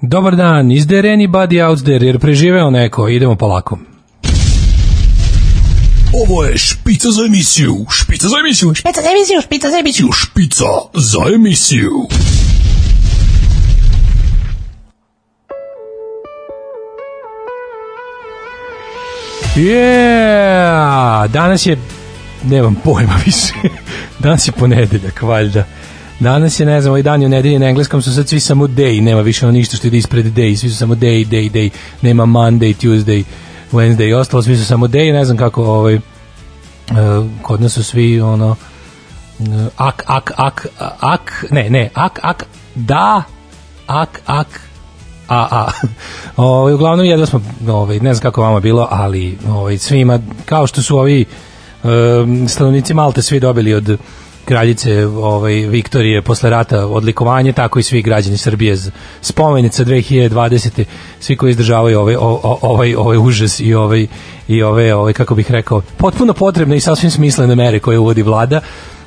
Dobar dan, is there anybody out there, jer preživeo neko, idemo polako. Ovo je špica za emisiju, špica za emisiju, Špica za emisiju, špica za emisiju. špica za emisiju. Yeah! Danas je, nemam pojma više, danas je ponedeljak, valjda. Danas je, ne znam, ovaj dan je u nedelji na engleskom su sad svi samo day, nema više ono ništa što ide ispred day, svi su samo day, day, day, nema Monday, Tuesday, Wednesday i ostalo, svi su samo day, ne znam kako, ovaj, uh, kod nas su svi, ono, uh, ak, ak, ak, ak, ne, ne, ak, ak, da, ak, ak, a, a. Ovaj, uglavnom jedva smo, ovaj, ne znam kako vama bilo, ali ovaj, svima, kao što su ovi um, stanovnici Malte svi dobili od kraljice ovaj, Viktorije posle rata odlikovanje, tako i svi građani Srbije spomenica 2020. svi koji izdržavaju ovaj, ovaj, ovaj užas i ovaj, i ove, ovaj, kako bih rekao, potpuno potrebne i sasvim smislene mere koje uvodi vlada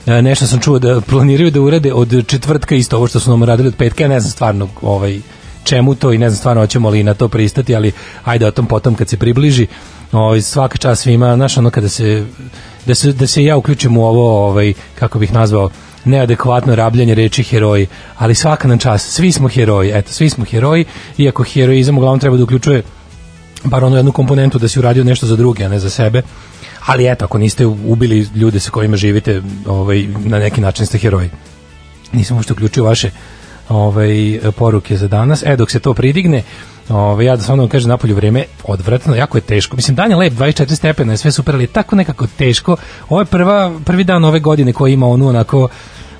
E, nešto sam čuo da planiraju da urade od četvrtka isto ovo što su nam radili od petka, ja ne znam stvarno ovaj, čemu to i ne znam stvarno hoćemo li na to pristati, ali ajde o tom potom kad se približi. Ovaj svaka čast svima, znaš ono kada se da se da se ja uključim u ovo ovaj kako bih nazvao neadekvatno rabljanje reči heroji, ali svaka nam čast, svi smo heroji, eto, svi smo heroji, iako heroizam uglavnom treba da uključuje bar onu jednu komponentu da si uradio nešto za druge, a ne za sebe. Ali eto, ako niste ubili ljude sa kojima živite, ovaj, na neki način ste heroji. Nisam uopšte uključio vaše ovaj, poruke za danas. E, dok se to pridigne, ovaj, ja da stvarno vam kažem, napolju vreme odvratno, jako je teško. Mislim, dan je lep, 24 stepena, je sve super, ali je tako nekako teško. Ovo je prva, prvi dan ove godine koji ima onu onako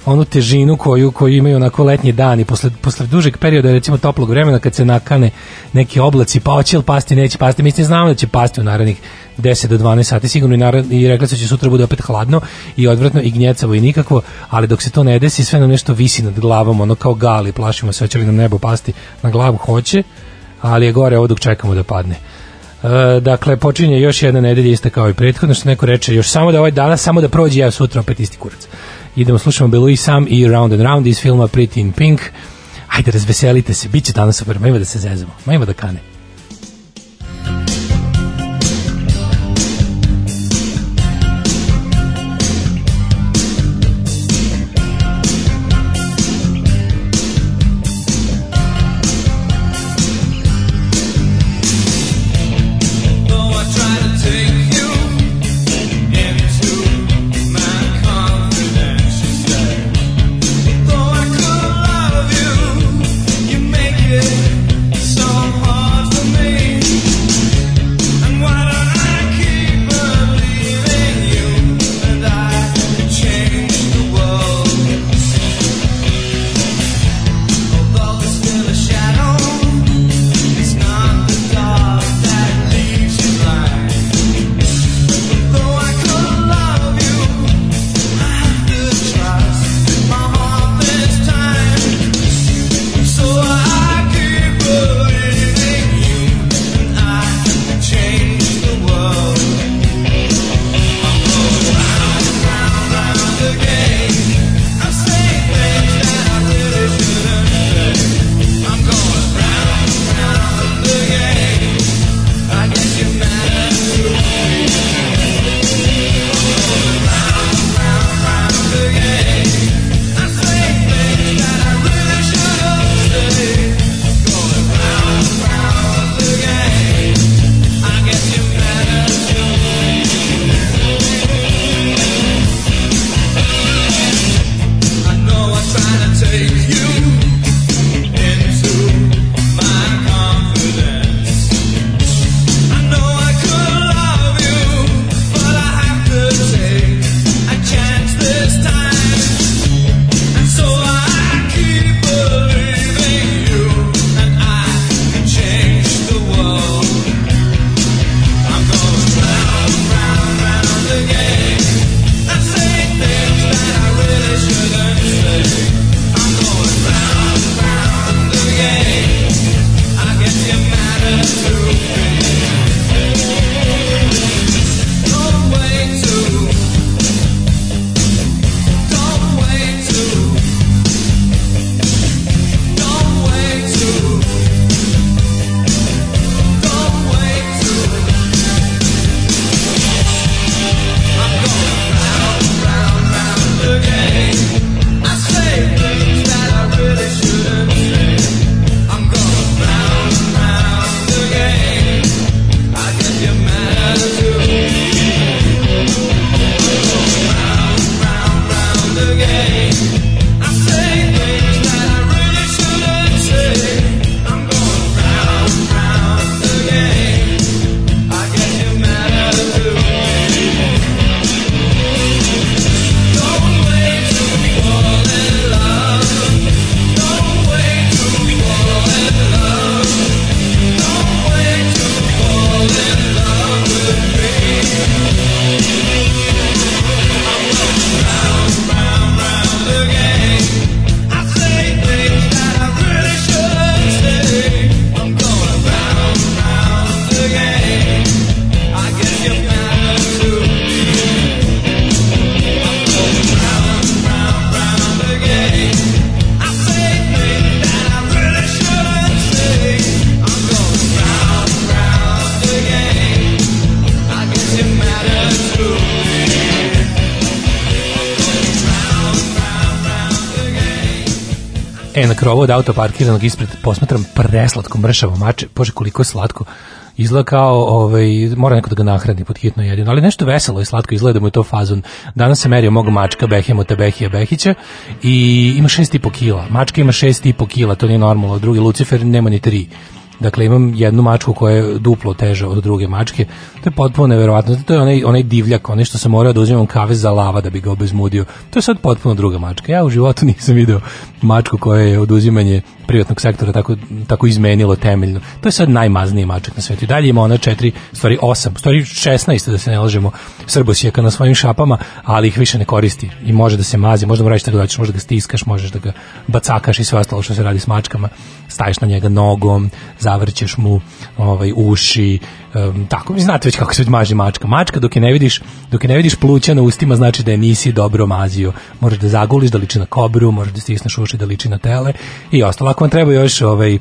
onu težinu koju koju imaju onako letnji dani posle posle dužeg perioda recimo toplog vremena kad se nakane neki oblaci pa hoće li pasti neće pasti mislim znamo da će pasti u narednih 10 do 12 sati sigurno i, narod, i rekla se da će sutra bude opet hladno i odvratno i gnjecavo i nikakvo ali dok se to ne desi sve nam nešto visi nad glavom ono kao gali plašimo se hoće li nam nebo pasti na glavu hoće ali je gore ovo dok čekamo da padne E, dakle, počinje još jedna nedelja ista kao i prethodno, što neko reče, još samo da ovaj danas, samo da prođe, ja sutra opet isti kurac. Idemo, slušamo Belu i Sam i Round and Round iz filma Pretty in Pink. Ajde, razveselite se, bit će danas super, ma da se zezamo, ma ima da kane. E, na krovu od auto parkiranog ispred posmatram preslatko mršavo mače. Bože, koliko je slatko. Izgleda kao, ovaj, mora neko da ga nahrani pod hitno jedino, ali nešto veselo i slatko izgleda da mu je to fazon. Danas se merio mog mačka Behemota Behija Behića i ima 6,5 kila. Mačka ima 6,5 kila, to nije normalno. Drugi Lucifer nema ni 3. Dakle, imam jednu mačku koja je duplo teža od druge mačke. To je potpuno neverovatno. To je onaj, onaj divljak, onaj što sam morao da uzimam kave za lava da bi ga obezmudio. To je sad potpuno druga mačka. Ja u životu nisam video mačku koja je oduzimanje privatnog sektora tako, tako izmenilo temeljno. To je sad najmazniji mačak na svetu. I dalje ima ona četiri, stvari osam, stvari 16 da se ne lažemo, srbosijeka na svojim šapama, ali ih više ne koristi. I može da se mazi, možda mu radiš tako da ćeš, možda ga stiskaš, možeš da ga bacakaš i sve ostalo što se radi s mačkama. Staviš na njega nogom, zavrćeš mu ovaj, uši, um, tako, vi znate već kako se maži mačka. Mačka dok je ne vidiš, dok je ne vidiš pluća na ustima znači da je nisi dobro mazio. Možeš da zaguliš da liči na kobru, možeš da stisneš uši da liči na tele i ostalo. Ako vam treba još ovaj,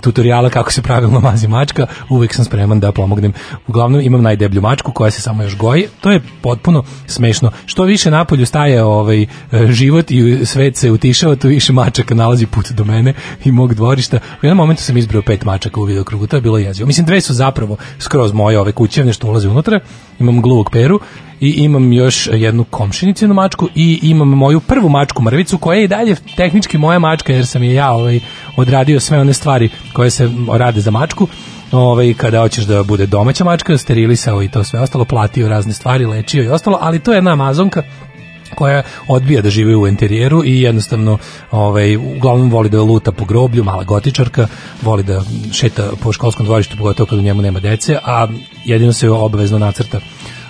tutoriala kako se pravilno mazi mačka, uvek sam spreman da pomognem. Uglavnom imam najdeblju mačku koja se samo još goji. To je potpuno smešno. Što više napolju staje ovaj uh, život i svet se utišava, to više mačaka nalazi put do mene i mog dvorišta. U jednom momentu sam izbrao pet mačaka u videokrugu, to je bilo jezivo. Mislim, dve su zapravo skroz moje ove kućevne što ulaze unutra. Imam gluvog peru i imam još jednu komšinicinu mačku i imam moju prvu mačku mrvicu koja je i dalje tehnički moja mačka jer sam je ja ovaj, odradio sve one stvari koje se rade za mačku. Ovaj, kada hoćeš da bude domaća mačka, sterilisao i to sve ostalo, platio razne stvari, lečio i ostalo, ali to je jedna amazonka koja odbija da živi u interijeru i jednostavno ovaj uglavnom voli da luta po groblju, mala gotičarka, voli da šeta po školskom dvorištu pogotovo kad u njemu nema dece, a jedino se obavezno nacrta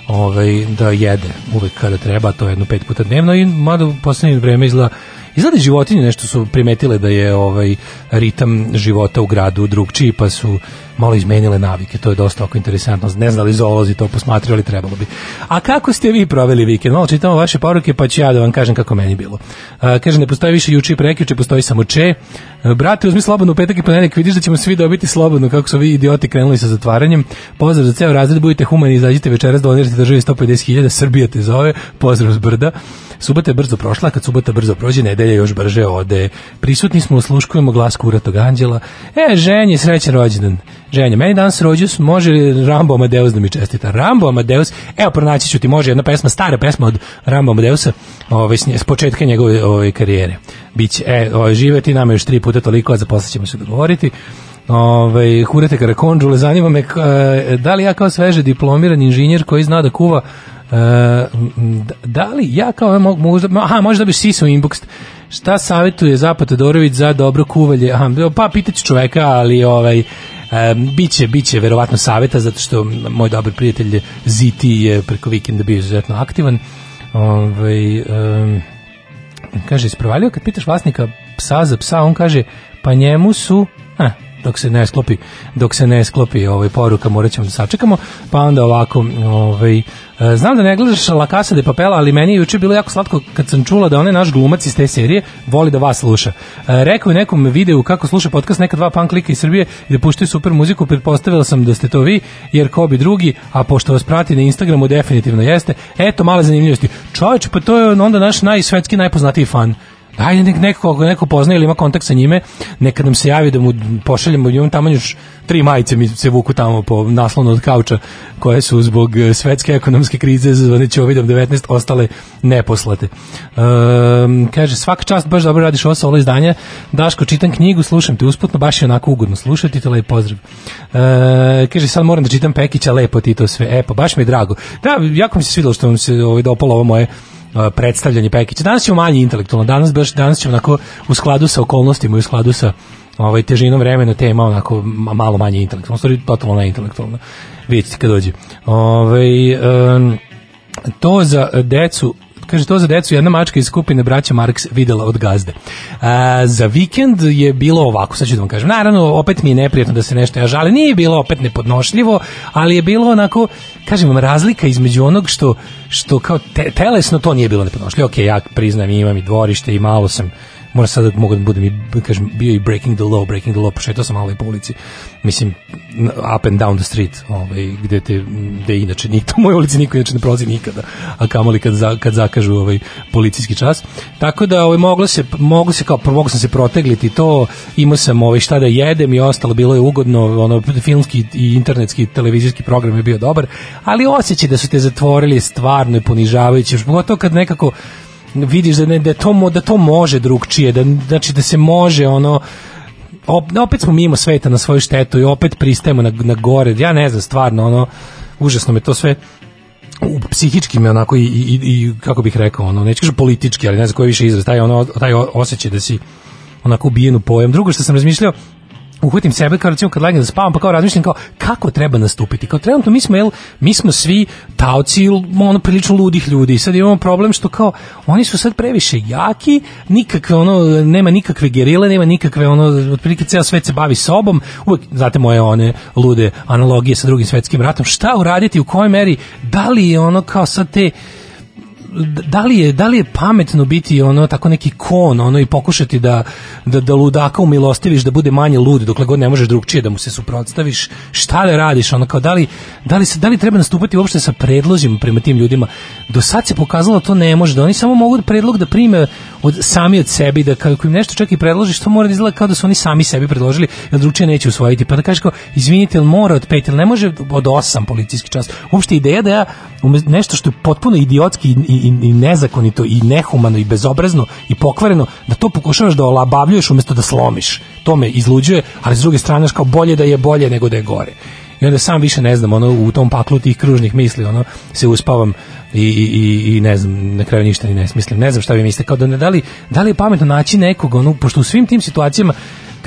ovaj, da jede uvek kada treba, to je jedno pet puta dnevno. I mada u poslednje vreme izgleda Izgleda životinje nešto su primetile da je ovaj ritam života u gradu drugčiji, pa su malo izmenile navike. To je dosta oko interesantno. Ne znam da zoolozi to posmatraju, ali trebalo bi. A kako ste vi proveli vikend? Malo čitamo vaše poruke, pa ću ja da vam kažem kako meni bilo. A, kaže, ne postoji više juče i prekjuče, postoji samo če. A, brate, uzmi slobodno u petak i ponedeljak, vidiš da ćemo svi dobiti slobodno, kako su vi idioti krenuli sa zatvaranjem. Pozdrav za ceo razred, budite humani, izađite večeras, donirajte državi 150.000, Srbija te zove, pozdrav s brda. Subota je brzo prošla, kad subota brzo prođe, nedelja još brže ode. Prisutni smo, osluškujemo glas kuratog anđela. E, ženje, srećan rođendan. Ženja, meni danas rođus, može Rambo Amadeus da mi čestita? Rambo Amadeus, evo pronaći ću ti, može jedna pesma, stara pesma od Rambo Amadeusa, ovaj, s početka njegove ovaj, karijere. Biće, e, ovaj, žive ti nama još tri puta toliko, a zaposle ćemo se dogovoriti. Ove, Hurete Karakonđule, zanima me e, da li ja kao sveže diplomiran inženjer koji zna da kuva e, m, d- da li ja kao mogu, mogu da- aha, možda bi sisao inbox šta savjetuje Zapad Todorović za dobro kuvalje aha, pa pitaću čoveka ali ovaj Um, biće, biće verovatno saveta zato što moj dobar prijatelj Ziti je preko vikenda bio izuzetno aktivan. Ovaj, um, kaže, isprovalio kad pitaš vlasnika psa za psa, on kaže, pa njemu su, a, dok se ne sklopi, dok se ne sklopi ovaj poruka, morat ćemo da sačekamo, pa onda ovako, ovaj, e, znam da ne gledaš La Casa de Papel, ali meni je juče bilo jako slatko kad sam čula da onaj naš glumac iz te serije voli da vas sluša. E, Rekao je nekom videu kako sluša podcast neka dva punk lika iz Srbije i da puštaju super muziku, pretpostavila sam da ste to vi, jer ko bi drugi, a pošto vas prati na Instagramu definitivno jeste. Eto, male zanimljivosti. Čovječ, pa to je onda naš najsvetski najpoznatiji fan. Ajde nek neko neko poznaje ili ima kontakt sa njime, neka nam se javi da mu pošaljemo imam tamo još tri majice mi se vuku tamo po naslonu od kauča koje su zbog e, svetske ekonomske krize zvane Ćovidom 19 ostale neposlate. Um, kaže, svaka čast baš dobro radiš ovo solo izdanje. Daško, čitam knjigu, slušam te usputno, baš je onako ugodno slušati, te lep pozdrav. E, kaže, sad moram da čitam Pekića, lepo ti to sve. E, pa baš mi je drago. Da, jako mi se svidelo što vam se ovaj, dopalo ovo moje predstavljanje Pekića. Danas ćemo manje intelektualno, danas baš danas ćemo onako u skladu sa okolnostima i u skladu sa ovaj težinom vremena tema onako ma- malo manje intelektualno, stvari totalno neintelektualno. Vidite kad dođe. Ovaj em, to za decu Kaže, to za decu jedna mačka iz skupine braća Marks videla od gazde. A, za vikend je bilo ovako, sad ću da vam kažem. Naravno, opet mi je neprijatno da se nešto ja žali. Nije bilo opet nepodnošljivo, ali je bilo onako, kažem vam, razlika između onog što, što kao te, telesno to nije bilo nepodnošljivo. Ok, ja priznam, imam i dvorište i malo sam moram sad da mogu da budem i, kažem, bio i breaking the law, breaking the law, prošetao sam malo i po ulici, mislim, up and down the street, ovaj, gde te, gde inače niko, u mojoj ulici niko inače ne prolazi nikada, a kamoli kad, za, kad zakažu ovaj, policijski čas. Tako da ovaj, moglo se, moglo se kao, moglo sam se protegliti to, imao sam ovaj, šta da jedem i ostalo, bilo je ugodno, ono, filmski i internetski televizijski program je bio dobar, ali osjećaj da su te zatvorili stvarno je ponižavajuće, još pogotovo kad nekako vidiš da, ne, da, to, da to može drugčije, da, znači da se može ono, op- opet smo mimo sveta na svoju štetu i opet pristajemo na, na gore, ja ne znam, stvarno, ono, užasno me to sve u psihički me onako i, i, i kako bih rekao, ono, neću kažem politički, ali ne znam koji više izraz, taj, ono, taj osjećaj da si onako ubijen u pojam. Drugo što sam razmišljao, uhvatim sebe kao recimo kad legnem da spavam pa kao razmišljam kao kako treba nastupiti? Kao trenutno mi smo jel, mi smo svi taoci ono prilično ludih ljudi. Sad imamo problem što kao oni su sad previše jaki nikakve ono nema nikakve gerile nema nikakve ono otprilike ceo svet se bavi sobom. Uvek znate moje one lude analogije sa drugim svetskim ratom. Šta uraditi u kojoj meri da li je ono kao sad te da li je da li je pametno biti ono tako neki kon ono i pokušati da da da ludaka umilostiviš da bude manje lud dokle god ne možeš drugčije da mu se suprotstaviš? Šta da radiš? Ono kao da li da li se da li treba nastupati uopšte sa predlozima prema tim ljudima? Do sad se pokazalo da to ne može da oni samo mogu predlog da prime od sami od sebi da kako im nešto čak i predložiš to mora da izgleda kao da su oni sami sebi predložili jer drugčije neće usvojiti. Pa da kažeš kao izvinite jel mora od pet ili ne može od osam policijski čas? Uopšte ideja da ja nešto što je potpuno idiotski i, i, i nezakonito i nehumano i bezobrazno i pokvareno da to pokušavaš da olabavljuješ umesto da slomiš. To me izluđuje ali s druge strane kao bolje da je bolje nego da je gore. I onda sam više ne znam ono u tom paklu tih kružnih misli ono se uspavam i, i, i, i ne znam na kraju ništa ni ne smislim. Ne znam šta vi mislite kao da ne da li, da li je pametno naći nekog ono pošto u svim tim situacijama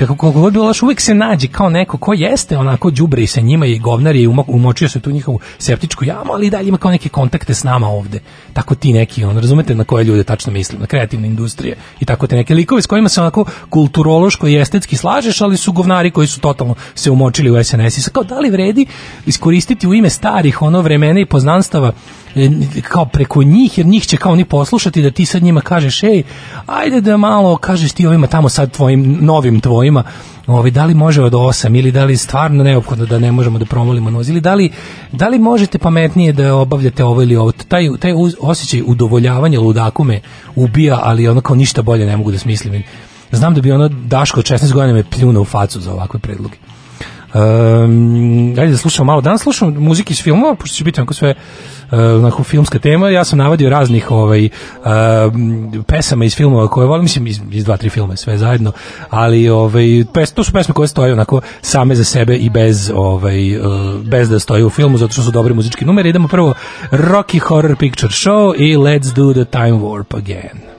kako koliko god bilo uvek se nađe kao neko ko jeste onako đubre i sa njima i govnar i umo- umočio se tu njihovu septičku jamu, ali i dalje ima kao neke kontakte s nama ovde. Tako ti neki, on razumete na koje ljude tačno mislim, na kreativne industrije i tako te neke likove s kojima se onako kulturološko i estetski slažeš, ali su govnari koji su totalno se umočili u SNS i sad kao da li vredi iskoristiti u ime starih ono vremena i poznanstava e, kao preko njih, jer njih će kao oni poslušati da ti sad njima kažeš, ej, ajde da malo kažeš ti ovima tamo sad tvojim novim tvojima, ovaj, da li može od 8 ili da li stvarno neophodno da ne možemo da promolimo noz ili da li, da li možete pametnije da obavljate ovo ili ovo. Taj, taj osjećaj udovoljavanja ludaku me ubija, ali ono kao ništa bolje ne mogu da smislim. Znam da bi ono Daško od 16 godina me pljunuo u facu za ovakve predloge. Um, ajde da slušamo malo. Danas slušamo muzike iz filmova, pošto će biti onako sve uh, onako filmska tema. Ja sam navodio raznih ovaj, um, pesama iz filmova koje volim, mislim iz, iz dva, tri filma sve zajedno, ali ovaj, pes, to su pesme koje stoje onako same za sebe i bez, ovaj, uh, bez da stoje u filmu, zato što su dobri muzički numeri. Idemo prvo Rocky Horror Picture Show i Let's Do the Time Warp Again.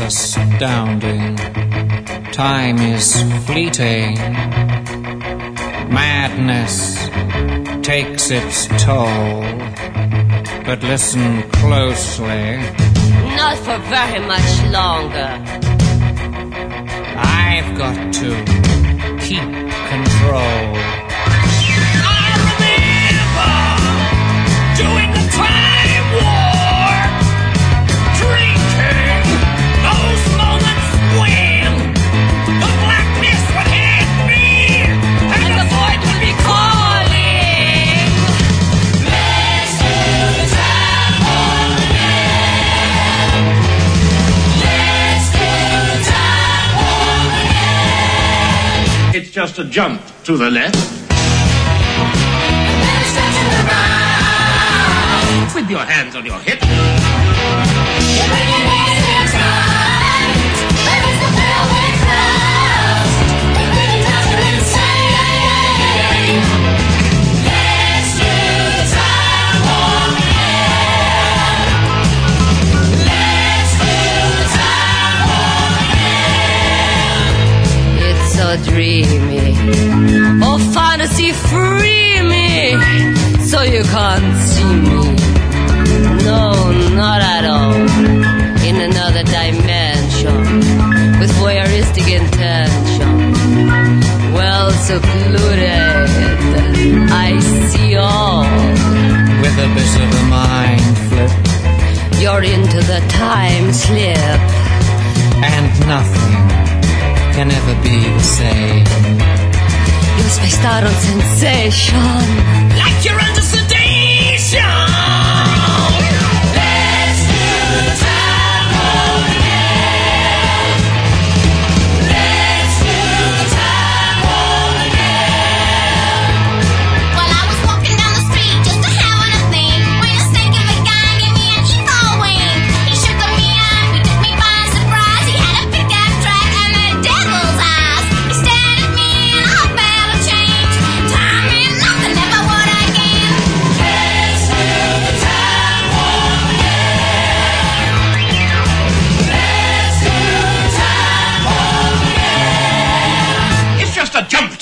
Astounding. Time is fleeting. Madness takes its toll. But listen closely. Not for very much longer. I've got to keep control. Just a jump to the left with your hands on your hips. so you can't see me. No, not at all. In another dimension, with voyeuristic intention. Well secluded, I see all. With a bit of a mind flip, you're into the time slip. And nothing can ever be the same. You're spaced out on sensation. Like you're under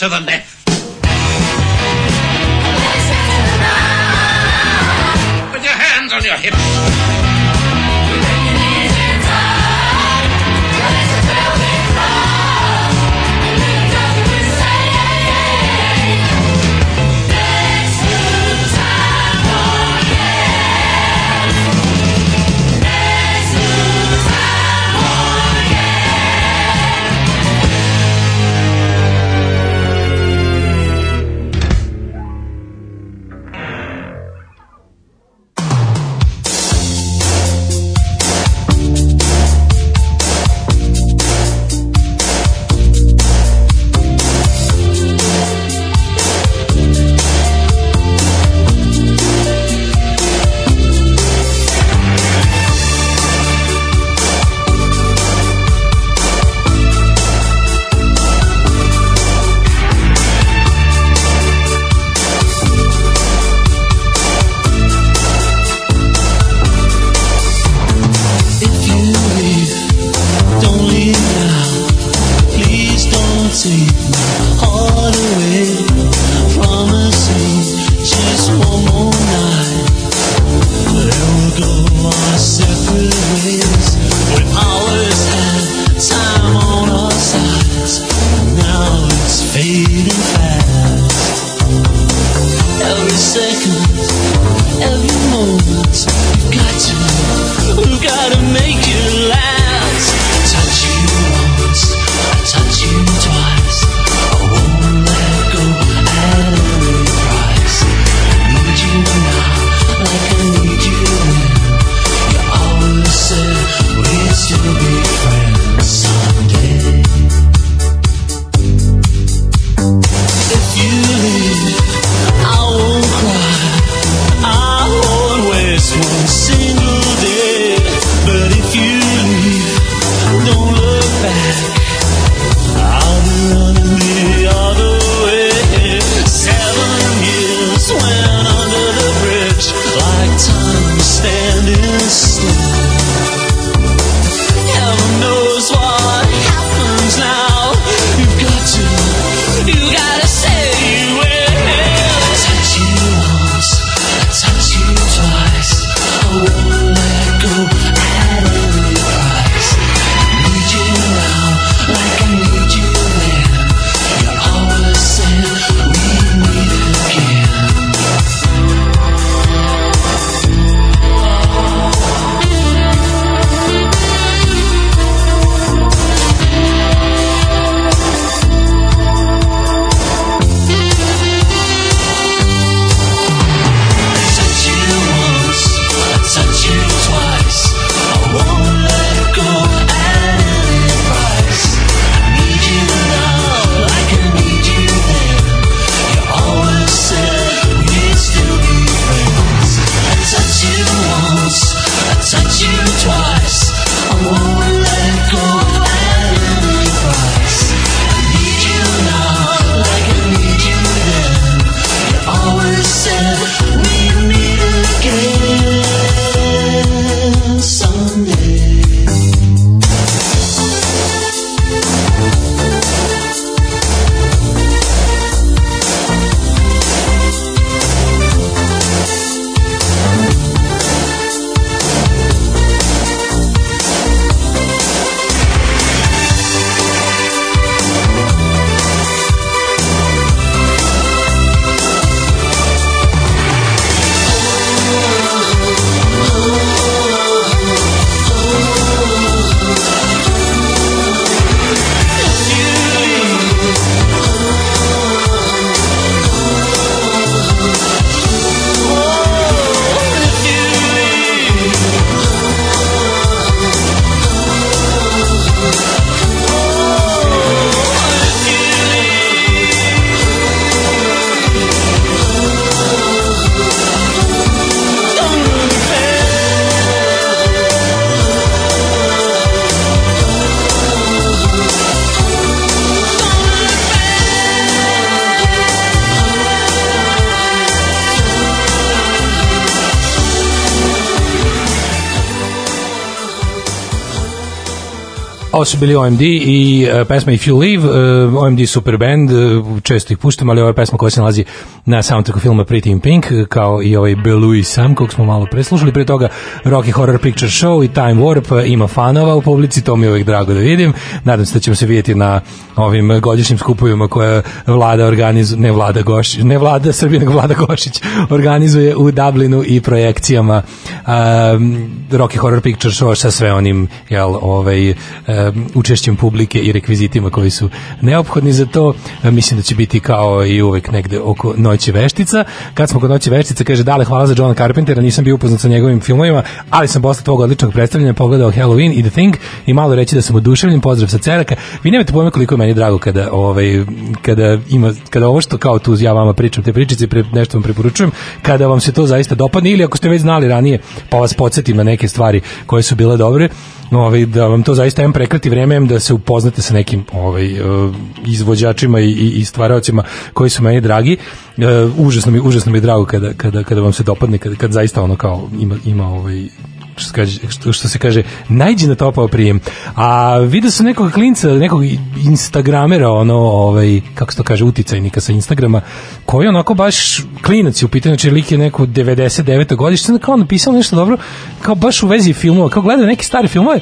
to the left. Put your hands on your hips. Ovo su bili OMD i uh, pesma If You Leave, uh, OMD super band, uh, često ih puštam, ali je pesma koja se nalazi na soundtracku filma Pretty in Pink, uh, kao i ovaj Belu i Sam, kog smo malo preslušali, pre toga Rocky Horror Picture Show i Time Warp, uh, ima fanova u publici, to mi je uvijek drago da vidim, nadam se da ćemo se vidjeti na ovim godišnjim skupovima koje vlada organizuje, ne vlada Gošić, ne vlada Srbije, nego vlada Gošić, organizuje u Dublinu i projekcijama um, Rocky Horror Picture Show sa sve onim jel, ovaj, um, učešćem publike i rekvizitima koji su neophodni za to. E, Mislim da će biti kao i uvek negde oko Noći veštica. Kad smo kod Noći veštica, kaže Dale, hvala za Johna Carpentera, nisam bio upoznat sa njegovim filmovima, ali sam posle tvog odličnog predstavljanja pogledao Halloween i The Thing i malo reći da sam oduševljen, pozdrav sa Ceraka. Vi nemate pojma koliko je meni drago kada, ovaj, kada, ima, kada ovo što kao tu ja vama pričam, te pričice, pre, nešto vam preporučujem, kada vam se to zaista dopadne ili ako ste već znali ranije, pa vas podsjetim na neke stvari koje su bile dobre, ovaj, da vam to zaista em prekrati vreme, em da se upoznate sa nekim ovaj, eh, izvođačima i, i, i stvaraocima koji su meni dragi. Uh, užasno mi užasno mi je drago kada, kada, kada vam se dopadne, kada, kada zaista ono kao ima, ima ovaj, što kaže, što, se kaže najđe na topao prijem. A vidio sam nekog klinca, nekog instagramera, ono, ovaj, kako se to kaže, uticajnika sa Instagrama, koji onako baš klinac je u pitanju, znači lik je neko 99. godište, kao napisao nešto dobro, kao baš u vezi filmova, kao gleda neke stare filmove,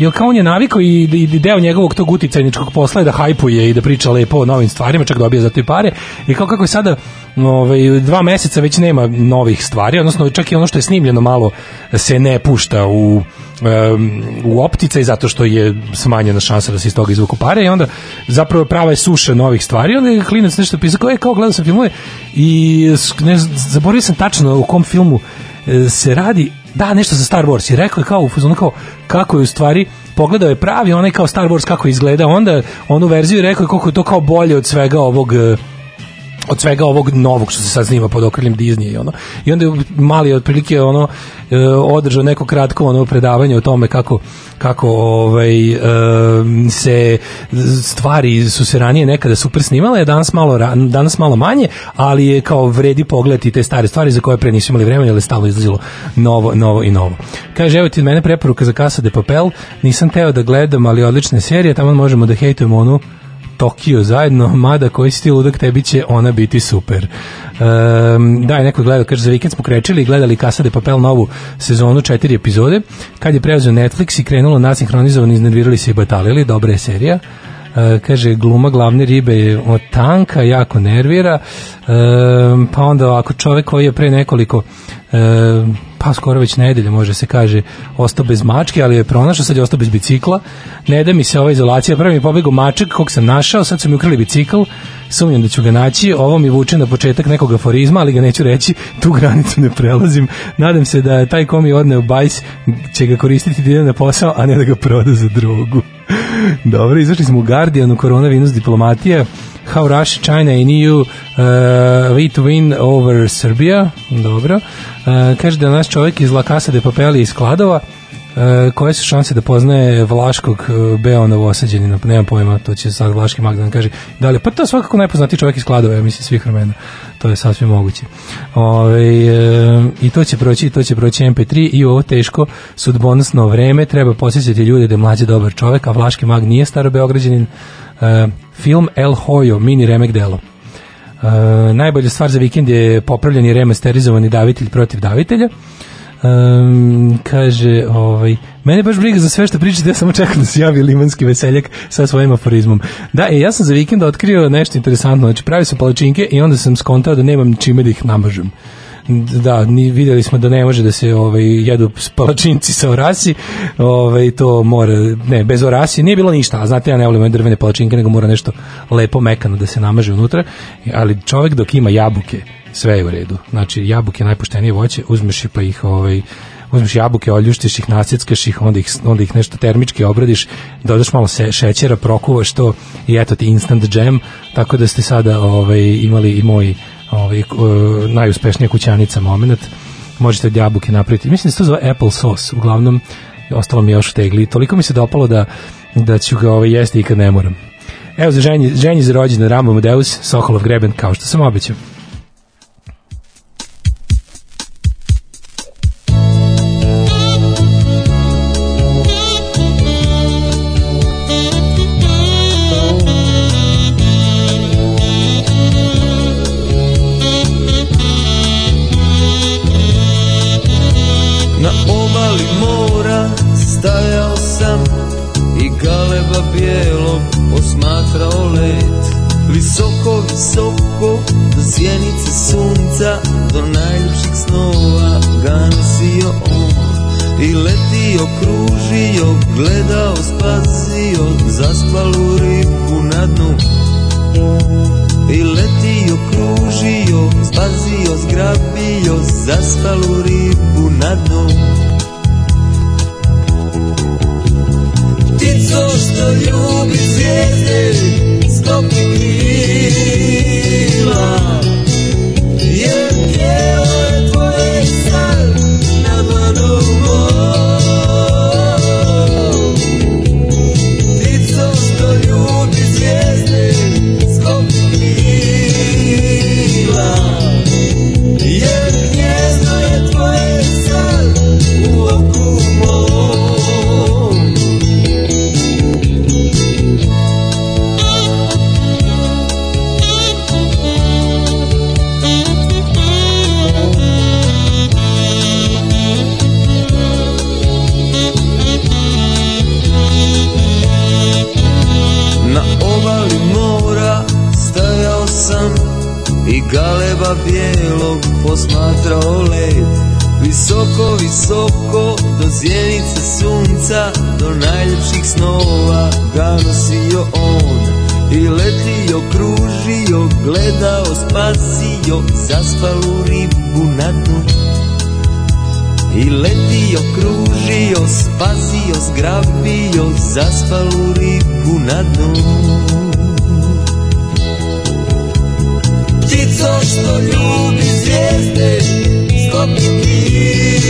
Jer kao on je navikao i, i deo njegovog tog uticajničkog posla je da hajpuje i da priča lepo o novim stvarima, čak dobija za i pare. I kao kako je sada ovaj, dva meseca već nema novih stvari, odnosno čak i ono što je snimljeno malo se ne pušta u um, u opticaj zato što je smanjena šansa da se iz toga izvuku pare i onda zapravo prava je suša novih stvari onda je klinac nešto pisao e, kao gledao sam filmove i ne, zaboravio sam tačno u kom filmu e, se radi da nešto za Star Wars. I rekao je kao u fazonu kao kako je u stvari pogledao je pravi onaj kao Star Wars kako izgleda. Onda onu verziju rekao je koliko je to kao bolje od svega ovog e, od svega ovog novog što se sad snima pod okriljem Disney i ono. I onda je mali otprilike ono e, održao neko kratko ono predavanje o tome kako kako ovaj e, se stvari su se ranije nekada super snimale, danas malo danas malo manje, ali je kao vredi pogledati te stare stvari za koje pre nisu imali vremena, je stalno izlazilo novo, novo i novo. Kaže, evo ti od mene preporuka za Casa de Papel, nisam teo da gledam, ali odlične serije, tamo možemo da hejtujemo onu Tokio zajedno, mada koji si ti ludak, tebi će ona biti super. Um, da, je neko gleda, kaže, za vikend smo krečili i gledali Casa de Papel novu sezonu, četiri epizode. Kad je preuzeo Netflix i krenulo nasinhronizovano, iznervirali se i batalili, dobra je serija. Uh, kaže gluma glavne ribe je od tanka, jako nervira um, pa onda ako čovek koji je pre nekoliko pa skoro već nedelje može se kaže ostao bez mačke, ali je pronašao sad je ostao bez bicikla, ne da mi se ova izolacija prvi mi pobegao mačak kog sam našao sad su mi ukrali bicikl. Sumnjam da ću ga naći, ovo mi vuče na početak nekog aforizma, ali ga neću reći tu granicu ne prelazim, nadam se da taj ko mi odne u bajs će ga koristiti da na posao, a ne da ga proda za drogu. Dobro, izašli smo u Guardianu, koronavirus diplomatija, How Russia, China and EU uh, to win over Serbia. Dobro. Uh, kaže da naš čovjek iz La Casa de Papel iz Kladova. Uh, koje su šanse da poznaje Vlaškog uh, Beo Novosađenina? Nemam pojma, to će sad Vlaški Magdan kaže. Da li, pa to je svakako najpoznatiji čovjek iz Kladova, ja mislim, svih vremena. To je sasvim moguće. Ove, e, I to će proći, to će proći MP3 i u ovo teško sudbonosno vreme treba posjećati ljude da je mlađe dobar čovjek, a Vlaški mag nije staro beograđanin. Film El Hoyo, mini remek delo. E, najbolja stvar za vikend je popravljeni remasterizovani davitelj protiv davitelja. Um, kaže, ovaj, mene baš briga za sve što pričate, ja samo čekam da se javi limanski veseljak sa svojim aforizmom. Da, e, ja sam za vikend otkrio nešto interesantno, znači pravio sam palačinke i onda sam skontao da nemam čime da ih namažem da, ni videli smo da ne može da se ovaj jedu palačinci sa orasi. Ovaj to mora ne, bez orasi nije bilo ništa. A znate ja ne volim drvene palačinke, nego mora nešto lepo mekano da se namaže unutra. Ali čovjek dok ima jabuke, sve je u redu. Znači jabuke najpoštenije voće, uzmeš i pa ih ovaj uzmeš jabuke, oljuštiš ih, nasjeckaš ih, onda ih, onda ih nešto termički obradiš, dodaš malo se, šećera, prokuvaš to i eto ti instant jam, tako da ste sada ovaj, imali i moj ovaj, uh, najuspešnija kućanica moment. Možete od jabuke napraviti. Mislim da se to zove apple sauce. Uglavnom, ostalo mi još u tegli. Toliko mi se dopalo da, da ću ga ovaj, jesti i kad ne moram. Evo za ženji, ženji za rođendan Rambo Amadeus, Sokolov greben, kao što sam obećao. srca do najljepših snova ga nosio on I letio, kružio, gledao, spasio zaspalu ribu na dnu. I letio, kružio, spasio, zgrabio zaspalu ribu na dnu. Ptico što ljubi zvijezde, stopi kila.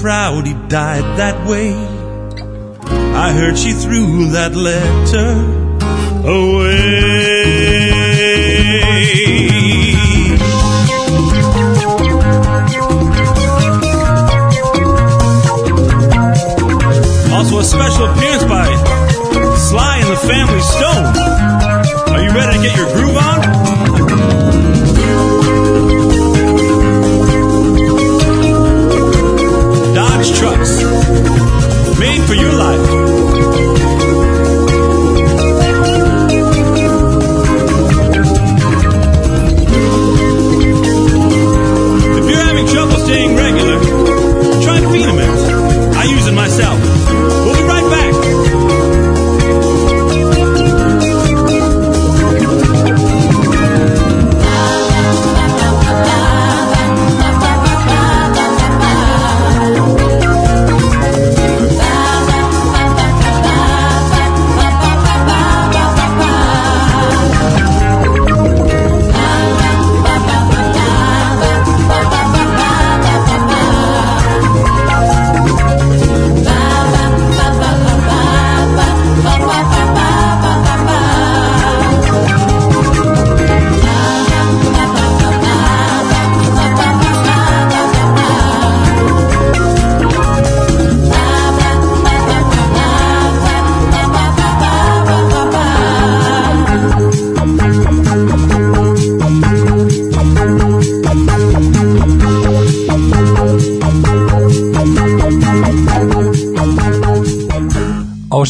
Proud he died that way. I heard she threw that letter away. Also, a special appearance by Sly and the Family Stone. Are you ready to get your groove on? Made for your life.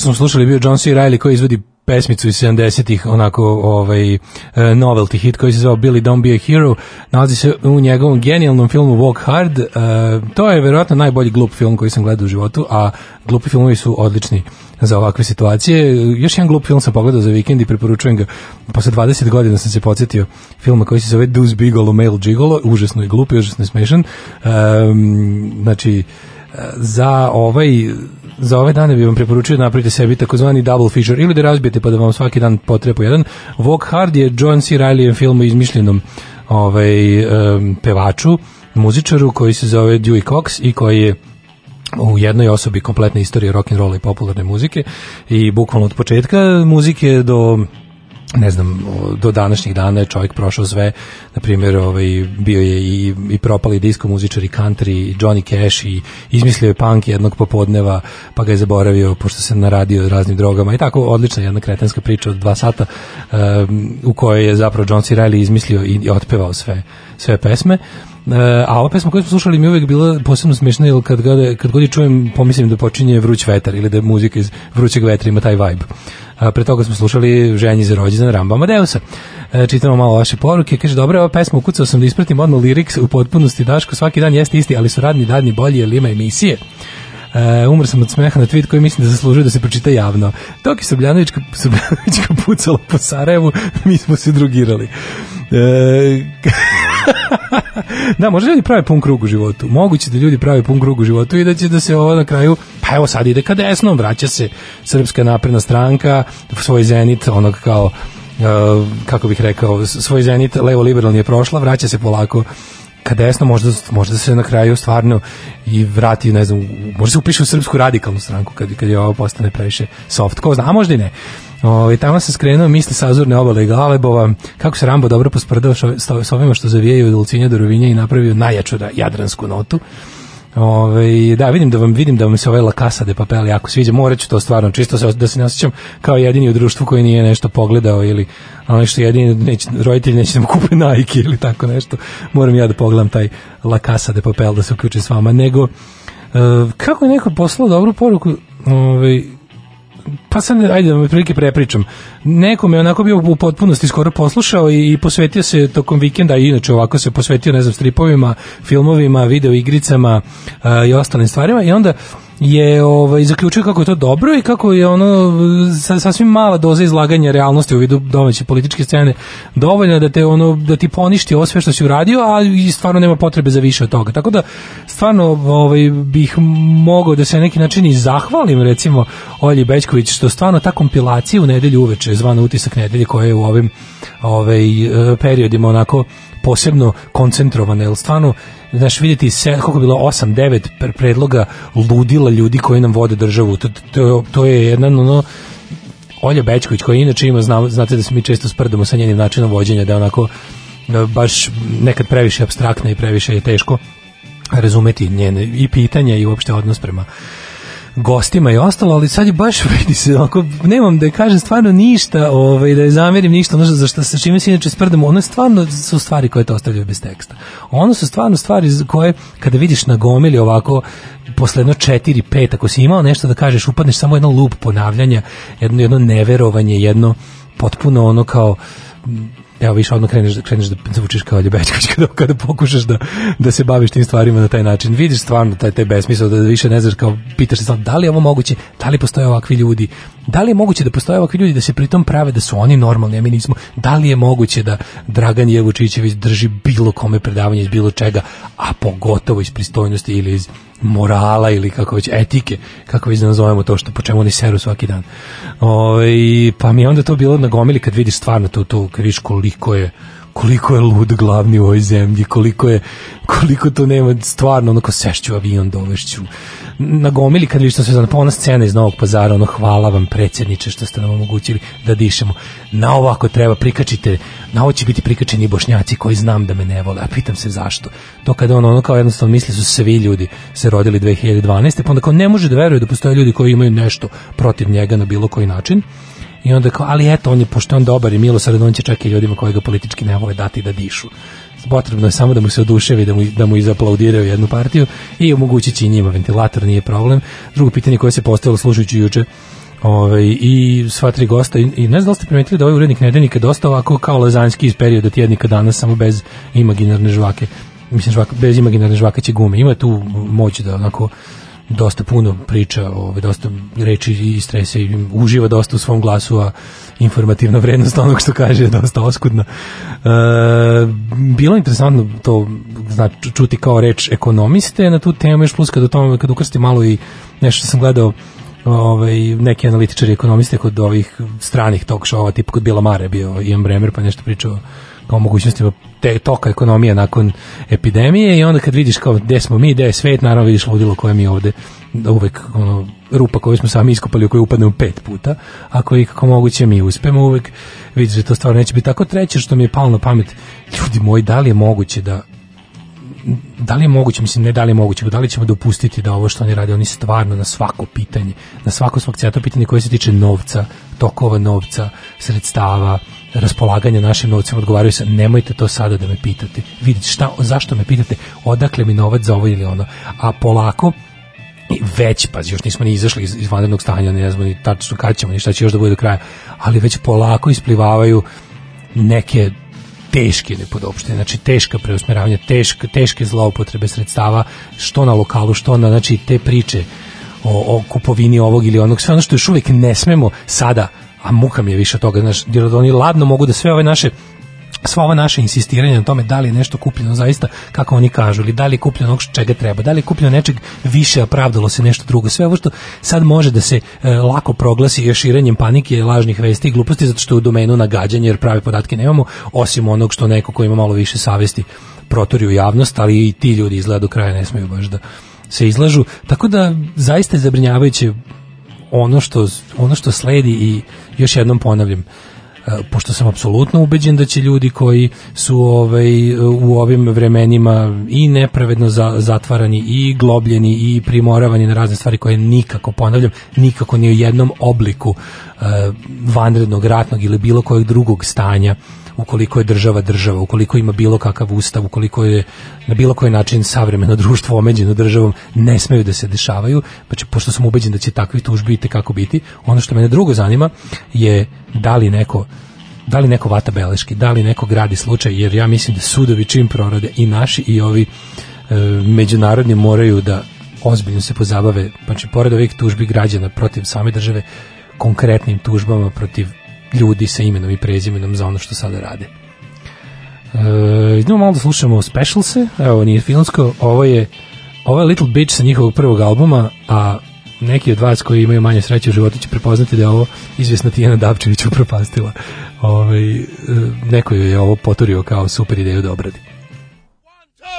Smo slušali bio John C. Reilly koji izvodi pesmicu iz 70-ih, onako ovaj, e, novelty hit koji se zvao Billy Don't Be a Hero, nalazi se u njegovom genijalnom filmu Walk Hard. E, to je verovatno najbolji glup film koji sam gledao u životu, a glupi filmovi su odlični za ovakve situacije. Još jedan glup film sam pogledao za vikend i preporučujem ga. Posle 20 godina sam se podsjetio filma koji se zove Deuce Bigolo, Male Gigolo, užasno je glup i užasno je smešan. Um, znači, za ovaj za ove dane bih vam preporučio da napravite sebi takozvani double feature ili da razbijete pa da vam svaki dan potrebu jedan. Walk Hard je John C. Reilly film o izmišljenom ovaj, um, pevaču, muzičaru koji se zove Dewey Cox i koji je u jednoj osobi kompletna istorija rock and rolla i popularne muzike i bukvalno od početka muzike do ne znam, do današnjih dana je čovjek prošao sve, na primjer, ovaj, bio je i, i propali disko muzičar i country, i Johnny Cash i izmislio je punk jednog popodneva, pa ga je zaboravio pošto se naradio raznim drogama i tako odlična jedna kretenska priča od dva sata um, u kojoj je zapravo John C. Reilly izmislio i, i otpevao sve, sve pesme. Uh, a ova pesma koju smo slušali mi je uvek bila posebno smiješna jer kad, god, kad god je čujem pomislim da počinje vruć vetar ili da je muzika iz vrućeg vetra ima taj vibe. A, pre toga smo slušali Ženji za rođendan Ramba Amadeusa. E, čitamo malo vaše poruke. Kaže, dobro, ova pesma ukucao sam da ispratim odmah liriks u potpunosti. Daško, svaki dan jeste isti, ali su radni dani bolji jer ima emisije. E, umr sam od smeha na tweet koji mislim da zaslužuje da se pročita javno. Dok je Srbljanovićka, Srbljanovićka pucala po Sarajevu, mi smo se drugirali. E, da, možda ljudi prave pun krug u životu. Moguće da ljudi prave pun krug u životu i da će da se ovo na kraju, pa evo sad ide ka desnom, vraća se Srpska napredna stranka, svoj zenit, onog kao, uh, kako bih rekao, svoj zenit levo liberalni je prošla, vraća se polako ka desno, možda, možda se na kraju stvarno i vrati, ne znam, možda se upiše u srpsku radikalnu stranku kad, kad je ovo postane previše soft, ko zna, a možda i ne. Ovaj tamo sam skrenuo misli sa azurne obale i Galebova, kako se Rambo dobro posprdao šo- s ovima što zavijaju od Ulcinja do Rovinja i napravio najjaču da- jadransku notu. Ove, da, vidim da vam vidim da vam se ovaj La Casa de Papel jako sviđa. Moraću to stvarno čisto se, da se ne osjećam kao jedini u društvu koji nije nešto pogledao ili ono što jedini neće, roditelji neće da mu kupe Nike ili tako nešto. Moram ja da pogledam taj La Casa de Papel da se uključim s vama. Nego, e, kako je neko poslao dobru poruku, ovaj, pa sad, ajde da me prilike prepričam. Neko me onako bio u potpunosti skoro poslušao i, i posvetio se tokom vikenda, i inače ovako se posvetio, ne znam, stripovima, filmovima, videoigricama a, i ostalim stvarima i onda je ovaj zaključio kako je to dobro i kako je ono sa, sasvim mala doza izlaganja realnosti u vidu domaće političke scene dovoljna da te ono da ti poništi ovo sve što si uradio, a i stvarno nema potrebe za više od toga. Tako da stvarno ovaj bih mogao da se na neki način i zahvalim recimo Olji Bećković što stvarno ta kompilacija u nedelju uveče zvana utisak nedelje koja je u ovim ovaj eh, periodima onako posebno koncentrovana, jer stvarno znaš, vidjeti se, koliko je bilo 8, 9 pre- predloga ludila ljudi koji nam vode državu, to, to, to je jedan ono, Olja Bećković koja inače ima, zna, znate da se mi često sprdamo sa njenim načinom vođenja, da je onako e, baš nekad previše abstraktna i previše je teško razumeti njene i pitanja i uopšte odnos prema gostima i ostalo, ali sad je baš vidi se, onako, nemam da kažem stvarno ništa, ovaj, da je zamerim ništa, ono za što sa čime se inače sprdamo, ono stvarno su stvari koje te ostavljaju bez teksta. Ono su stvarno stvari koje, kada vidiš na gomili ovako, posle jedno 4 5 ako si imao nešto da kažeš, upadneš samo jedno lup ponavljanja, jedno, jedno neverovanje, jedno potpuno ono kao Evo više odmah kreneš, kreneš da zvučiš kao Ljubečković kada, kada pokušaš da, da se baviš tim stvarima na taj način. Vidiš stvarno taj, taj besmisao da više ne znaš kao pitaš se da li je ovo moguće, da li postoje ovakvi ljudi, da li je moguće da postoje ovakvi ljudi da se pritom prave da su oni normalni, a mi nismo, da li je moguće da Dragan Jevučićević drži bilo kome predavanje iz bilo čega, a pogotovo iz pristojnosti ili iz morala ili kako već etike, kako već da nazovemo to što po čemu oni seru svaki dan. Ovaj pa mi je onda to bilo na gomili kad vidiš stvarno to, to kad vidiš koliko je koliko je lud glavni u ovoj zemlji, koliko je koliko to nema stvarno onako sešću avion dovešću na gomili kad vidiš to sve pa ona scena iz Novog pazara ono hvala vam predsjedniče što ste nam omogućili da dišemo. Na ovo ako treba prikačite na ovo će biti prikačeni bošnjaci koji znam da me ne vole a pitam se zašto. To kada on ono kao jednostavno misli su svi ljudi se rodili 2012. pa onda kao ne može da veruje da postoje ljudi koji imaju nešto protiv njega na bilo koji način i onda kao, ali eto, on je, pošto on dobar i milosredan, on će čak i ljudima koji ga politički ne vole dati da dišu. Potrebno je samo da mu se oduševi, da mu, da mu izaplaudiraju jednu partiju i omogućit će i njima ventilator, nije problem. Drugo pitanje koje se postavilo slušajući juče Ove, i sva tri gosta i, i ne znam da ste primetili da ovaj urednik nedeljnika dosta ovako kao lazanjski iz perioda tjednika danas samo bez imaginarne žvake mislim žvaka, bez imaginarne žvakaće gume ima tu moć da onako dosta puno priča, ovaj, dosta reči i strese i uživa dosta u svom glasu, a informativna vrednost onog što kaže je dosta oskudna. E, bilo je interesantno to znači, čuti kao reč ekonomiste na tu temu, još plus kad u tome, kad ukrstim malo i nešto što sam gledao ovaj, neki analitičari ekonomiste kod ovih stranih talk showa, tipa kod Bila Mare bio Ian Bremer, pa nešto pričao kao mogućnostima te toka ekonomije nakon epidemije i onda kad vidiš kao gde smo mi, gde je svet, naravno vidiš ludilo koje mi ovde da uvek ono, rupa koju smo sami iskopali u koju upadnemo pet puta, ako je kako moguće mi uspemo uvek, vidiš da to stvarno neće biti. Tako treće što mi je palo na pamet, ljudi moji, da li je moguće da da li je moguće, mislim ne da li je moguće, da li ćemo dopustiti da ovo što oni rade, oni stvarno na svako pitanje, na svako svog cjata pitanje koje se tiče novca, tokova novca, sredstava, raspolaganja našim novcima odgovaraju sa nemojte to sada da me pitate. Vidite šta, zašto me pitate, odakle mi novac za ovo ili ono. A polako i već, pa još nismo ni izašli iz, iz vanrednog stanja, ne znamo ni tačno kad ćemo, ni šta će još da bude do kraja, ali već polako isplivavaju neke teške nepodopštine, znači teška preusmeravanja, teške, teške zloupotrebe sredstava, što na lokalu, što na, znači te priče o, o kupovini ovog ili onog, sve ono što još uvijek ne smemo sada, a muka mi je više toga, znači, jer oni ladno mogu da sve ove naše sva ova naše insistiranja na tome da li je nešto kupljeno zaista kako oni kažu ili da li je kupljeno onog čega treba, da li je kupljeno nečeg više, a pravdalo se nešto drugo. Sve ovo što sad može da se e, lako proglasi još širenjem panike, lažnih vesti i gluposti zato što je u domenu nagađanja jer prave podatke nemamo, osim onog što neko ko ima malo više savesti protori u javnost, ali i ti ljudi izgleda do kraja ne smeju baš da se izlažu. Tako da zaista je zabrinjavajuće ono što, ono što sledi i još jednom ponavljam, pošto sam apsolutno ubeđen da će ljudi koji su ovaj u ovim vremenima i nepravedno za, zatvarani i globljeni i primoravani na razne stvari koje nikako ponavljam nikako ni u jednom obliku uh, vanrednog ratnog ili bilo kojeg drugog stanja ukoliko je država država, ukoliko ima bilo kakav ustav, ukoliko je na bilo koji način savremeno društvo omeđeno državom, ne smeju da se dešavaju, pa će, pošto sam ubeđen da će takvih tužbi i kako biti, ono što mene drugo zanima je da li neko da li neko vata beleški, da li neko gradi slučaj, jer ja mislim da sudovi čim prorade i naši i ovi e, međunarodni moraju da ozbiljno se pozabave, znači pored ovih tužbi građana protiv same države, konkretnim tužbama protiv ljudi sa imenom i prezimenom za ono što sada rade. E, idemo malo da slušamo specialse, evo nije filmsko, ovo je ovo je Little Bitch sa njihovog prvog albuma, a neki od vas koji imaju manje sreće u životu će prepoznati da je ovo izvjesna Tijana Davčević upropastila. Ovaj, e, neko je ovo poturio kao super ideju da obradi. One,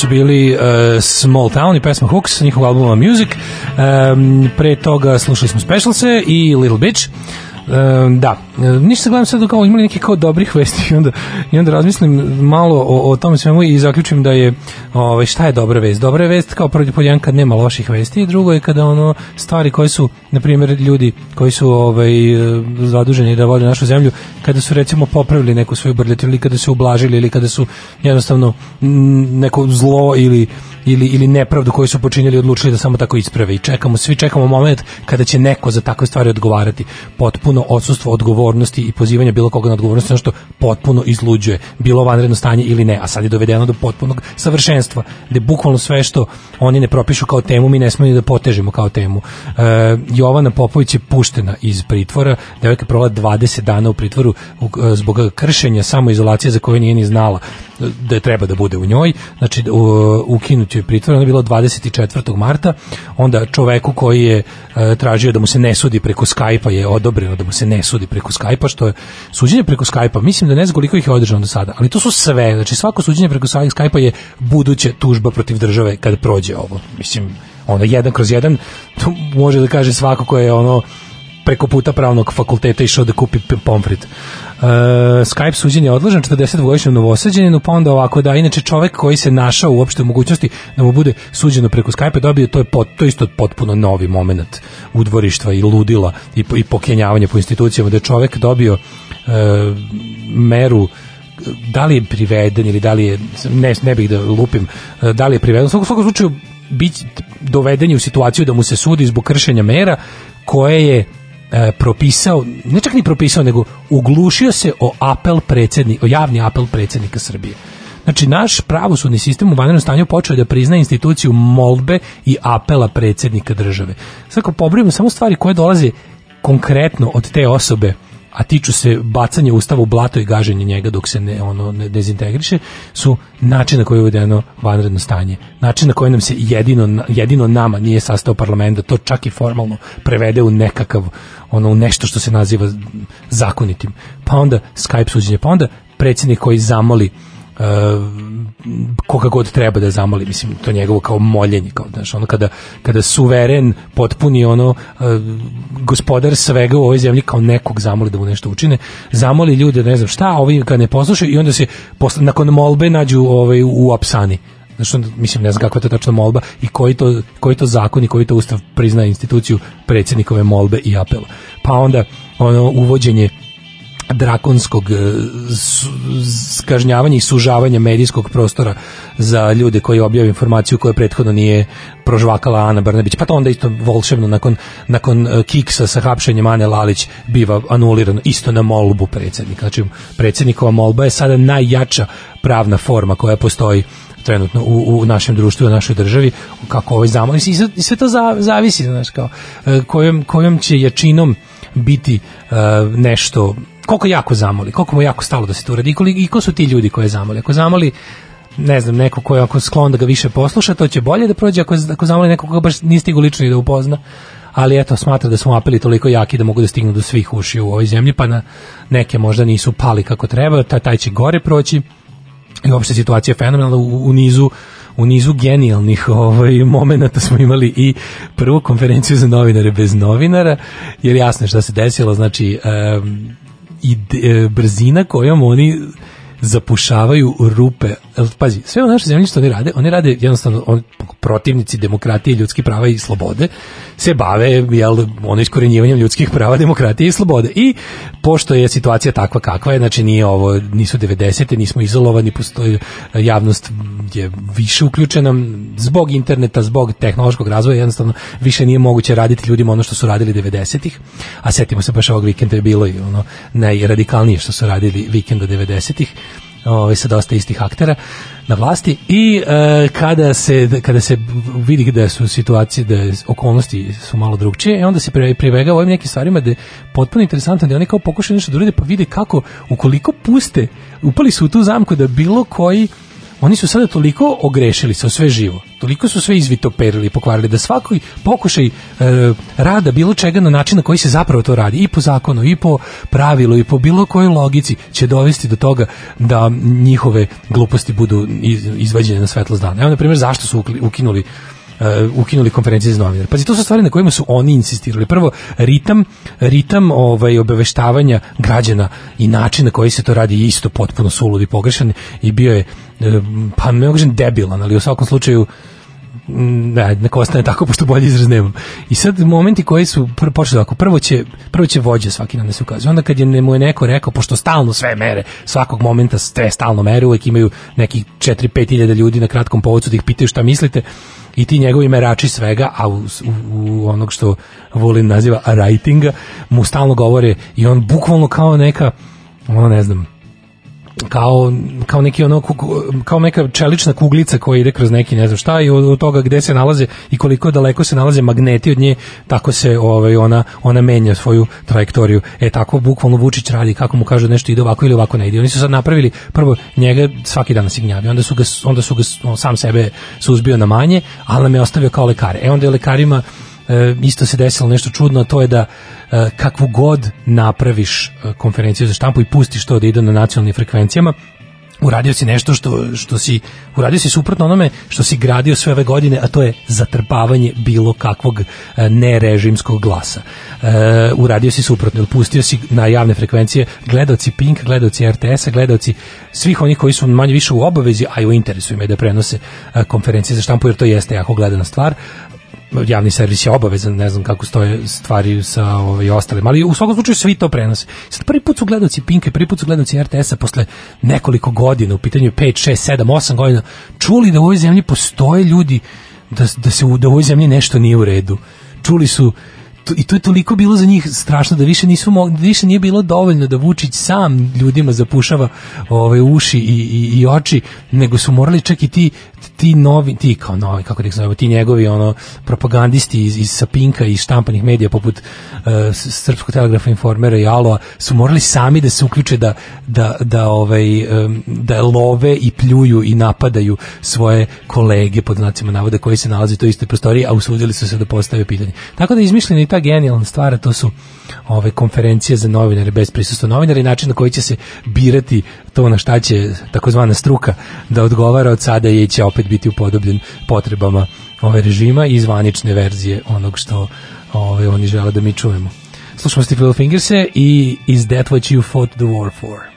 su bili uh, Small Town i pesma Hooks, njihovog albuma Music. Um, pre toga slušali smo Specialse i Little Bitch. Um, da, ništa gledam sad kao imali neki kao dobrih vesti i onda, i onda razmislim malo o, o tome svemu i zaključim da je ovaj, šta je dobra vest? Dobra vest kao prvi pod jedan kad nema loših vesti i drugo je kada ono stvari koje su, na primjer, ljudi koji su ovaj, zaduženi da vode našu zemlju, kada su recimo popravili neku svoju brljetu ili kada su ublažili ili kada su jednostavno neko zlo ili ili ili nepravdu koju su počinili odlučili da samo tako isprave i čekamo svi čekamo moment kada će neko za takve stvari odgovarati potpuno odsustvo odgovornosti i pozivanje bilo koga na odgovornost je ono što potpuno izluđuje bilo vanredno stanje ili ne a sad je dovedeno do potpunog savršenstva gde bukvalno sve što oni ne propišu kao temu mi ne smemo da potežemo kao temu e, Jovana Popović je puštena iz pritvora devojka je provela 20 dana u pritvoru e, zbog kršenja samoizolacije za koju nije ni znala da je treba da bude u njoj, znači u- ukinut joj pritvor, ona je bila 24. marta, onda čoveku koji je e, tražio da mu se ne sudi preko Skype-a je odobreno da mu se ne sudi preko Skype-a, što je suđenje preko Skype-a, mislim da ne znam koliko ih je održano do sada, ali to su sve, znači svako suđenje preko Skype-a je buduća tužba protiv države kad prođe ovo, mislim, ono jedan kroz jedan, to može da kaže svako ko je ono preko puta pravnog fakulteta išao da kupi pomfrit. Uh, Skype suđenje je odložen 40-godišnjem novosađeninu, pa onda ovako da, inače čovek koji se našao uopšte u mogućnosti da mu bude suđeno preko Skype dobio, to je pot, to isto potpuno novi moment udvorištva i ludila i, i pokenjavanja po institucijama, da je čovek dobio uh, meru da li je priveden ili da li je ne, ne bih da lupim e, da li je priveden u svakom, svakom slučaju biti doveden u situaciju da mu se sudi zbog kršenja mera koje je e, propisao, ne čak ni propisao, nego uglušio se o apel predsjednik, o javni apel predsjednika Srbije. Znači, naš pravosudni sistem u vanrednom stanju počeo da prizna instituciju molbe i apela predsjednika države. Svako pobrimo samo stvari koje dolaze konkretno od te osobe a tiču se bacanja ustava u blato i gaženje njega dok se ne ono ne dezintegriše su način na koji je uvedeno vanredno stanje. Način na koji nam se jedino jedino nama nije sastao parlament da to čak i formalno prevede u nekakav ono u nešto što se naziva zakonitim. Pa onda Skype suđenje pa onda predsjednik koji zamoli koga god treba da zamoli, mislim, to je njegovo kao moljenje, kao, znaš, ono kada, kada suveren, potpuni ono, uh, gospodar svega u ovoj zemlji kao nekog zamoli da mu nešto učine, zamoli ljude, ne znam šta, ovi ga ne poslušaju i onda se posle, nakon molbe nađu ovaj, u apsani. Onda, mislim, ne znam kakva je to tačno molba i koji to, koji to zakon i koji to ustav priznaje instituciju predsjednikove molbe i apela. Pa onda ono uvođenje drakonskog e, kažnjavanja i sužavanja medijskog prostora za ljude koji objave informaciju koju prethodno nije prožvakala Ana Brnabić. Pa to onda isto volšebno nakon, nakon e, kiksa sa hapšenjem Ane Lalić biva anulirano isto na molbu predsjednika. Znači, predsjednikova molba je sada najjača pravna forma koja postoji trenutno u, u našem društvu, u našoj državi, kako ovaj zamol. I sve, sve to za, zavisi, znaš, kao, e, kojom, kojom će jačinom biti e, nešto, koliko jako zamoli, koliko mu jako stalo da se to uradi i, i ko su ti ljudi koje zamoli. Ako zamoli ne znam, neko ko je ako sklon da ga više posluša, to će bolje da prođe ako, ako zamoli nekog koga baš nije stigu lično da upozna. Ali eto, smatra da smo apeli toliko jaki da mogu da stignu do svih ušiju u ovoj zemlji, pa na neke možda nisu pali kako treba, taj, taj će gore proći i uopšte situacija je fenomenalna u, u nizu u nizu genijalnih ovaj momenata smo imali i prvu konferenciju za novinare bez novinara jer jasno je šta se desilo znači em, i e, brzina kojom oni zapušavaju rupe. Pazi, sve u našoj zemlji što oni rade, oni rade jednostavno on, protivnici demokratije, ljudskih prava i slobode se bave jel, ono iskorenjivanjem ljudskih prava, demokratije i slobode. I pošto je situacija takva kakva je, znači nije ovo, nisu 90. nismo izolovani, postoji javnost je više uključena zbog interneta, zbog tehnološkog razvoja, jednostavno više nije moguće raditi ljudima ono što su radili 90-ih, a setimo se baš ovog vikenda je bilo i ono najradikalnije što su radili vikenda 90-ih, ovaj sa dosta istih aktera na vlasti. I e, kada se kada se vidi da su situacije da okolnosti su malo drugčije, e onda se pre, pribegava ovim nekim stvarima da je potpuno interesantno da oni kao pokušaju nešto da urade pa vide kako ukoliko puste upali su u tu zamku da bilo koji oni su sada toliko ogrešili o sve živo, toliko su sve izvitoperili i pokvarili da svaki pokušaj e, rada bilo čega na način na koji se zapravo to radi i po zakonu i po pravilu i po bilo kojoj logici će dovesti do toga da njihove gluposti budu iz- izvađene na svetlost dana. Evo na primjer zašto su ukinuli ukinuli konferencije za novinare. Pazi, to su stvari na kojima su oni insistirali. Prvo, ritam, ritam ovaj, obaveštavanja građana i način na koji se to radi je isto potpuno sulud i pogrešan i bio je, e, pa ne mogu debilan, ali u svakom slučaju Mm, ne, neka ostane tako, pošto bolji izraz nemam. I sad momenti koji su pr počeli ovako, prvo će, prvo će vođa svaki dan da se ukazuje. Onda kad je mu je neko rekao, pošto stalno sve mere, svakog momenta sve stalno mere, uvek imaju nekih 4-5 hiljada ljudi na kratkom povodcu da ih pitaju šta mislite i ti njegovi merači svega, a u, u, onog što Vulin naziva writinga, mu stalno govore i on bukvalno kao neka, ono ne znam, kao, kao neki ono kao neka čelična kuglica koja ide kroz neki ne znam šta i od, toga gde se nalaze i koliko daleko se nalaze magneti od nje tako se ovaj ona ona menja svoju trajektoriju. E tako bukvalno Vučić radi kako mu kaže nešto ide ovako ili ovako ne ide. Oni su sad napravili prvo njega svaki dan nas gnjavi onda su ga onda su ga on sam sebe suzbio na manje ali nam je ostavio kao lekare. E onda je lekarima e, isto se desilo nešto čudno, a to je da e, kakvu god napraviš e, konferenciju za štampu i pustiš to da ide na nacionalnim frekvencijama, uradio si nešto što, što si uradio si suprotno onome što si gradio sve ove godine, a to je zatrpavanje bilo kakvog e, nerežimskog glasa. E, uradio si suprotno, pustio si na javne frekvencije gledaoci Pink, gledaoci RTS-a, gledaoci svih onih koji su manje više u obavezi, a i u interesu ima da prenose konferencije za štampu, jer to jeste jako gledana stvar javni servis je obavezan, ne znam kako stoje stvari sa ovaj, ostalim, ali u svakom slučaju svi to prenose. Sad prvi put su gledaoci Pinke, prvi put su gledaoci RTS-a posle nekoliko godina, u pitanju 5, 6, 7, 8 godina, čuli da u ovoj zemlji postoje ljudi da, da se u, da u ovoj zemlji nešto nije u redu. Čuli su i to je toliko bilo za njih strašno da više nisu mogli, da više nije bilo dovoljno da Vučić sam ljudima zapušava ove uši i, i, i oči, nego su morali čak i ti ti novi, ti kao novi, kako da ih zovemo, ti njegovi ono propagandisti iz, iz Sapinka i štampanih medija poput uh, Srpskog telegrafa informera i Aloa su morali sami da se uključe da, da, da, ovaj, em, da love i pljuju i napadaju svoje kolege pod znacima navoda koji se nalaze u toj istoj prostoriji, a usudili su se da postave pitanje. Tako da je izmišljena i ta genijalna stvar, to su ove konferencije za novinare bez prisustva novinara i način na koji će se birati to na šta će takozvana struka da odgovara od sada i će opet biti upodobljen potrebama ove režima i zvanične verzije onog što ove, oni žele da mi čujemo. Slušamo Little Fingerse i Is That What You Fought the War For?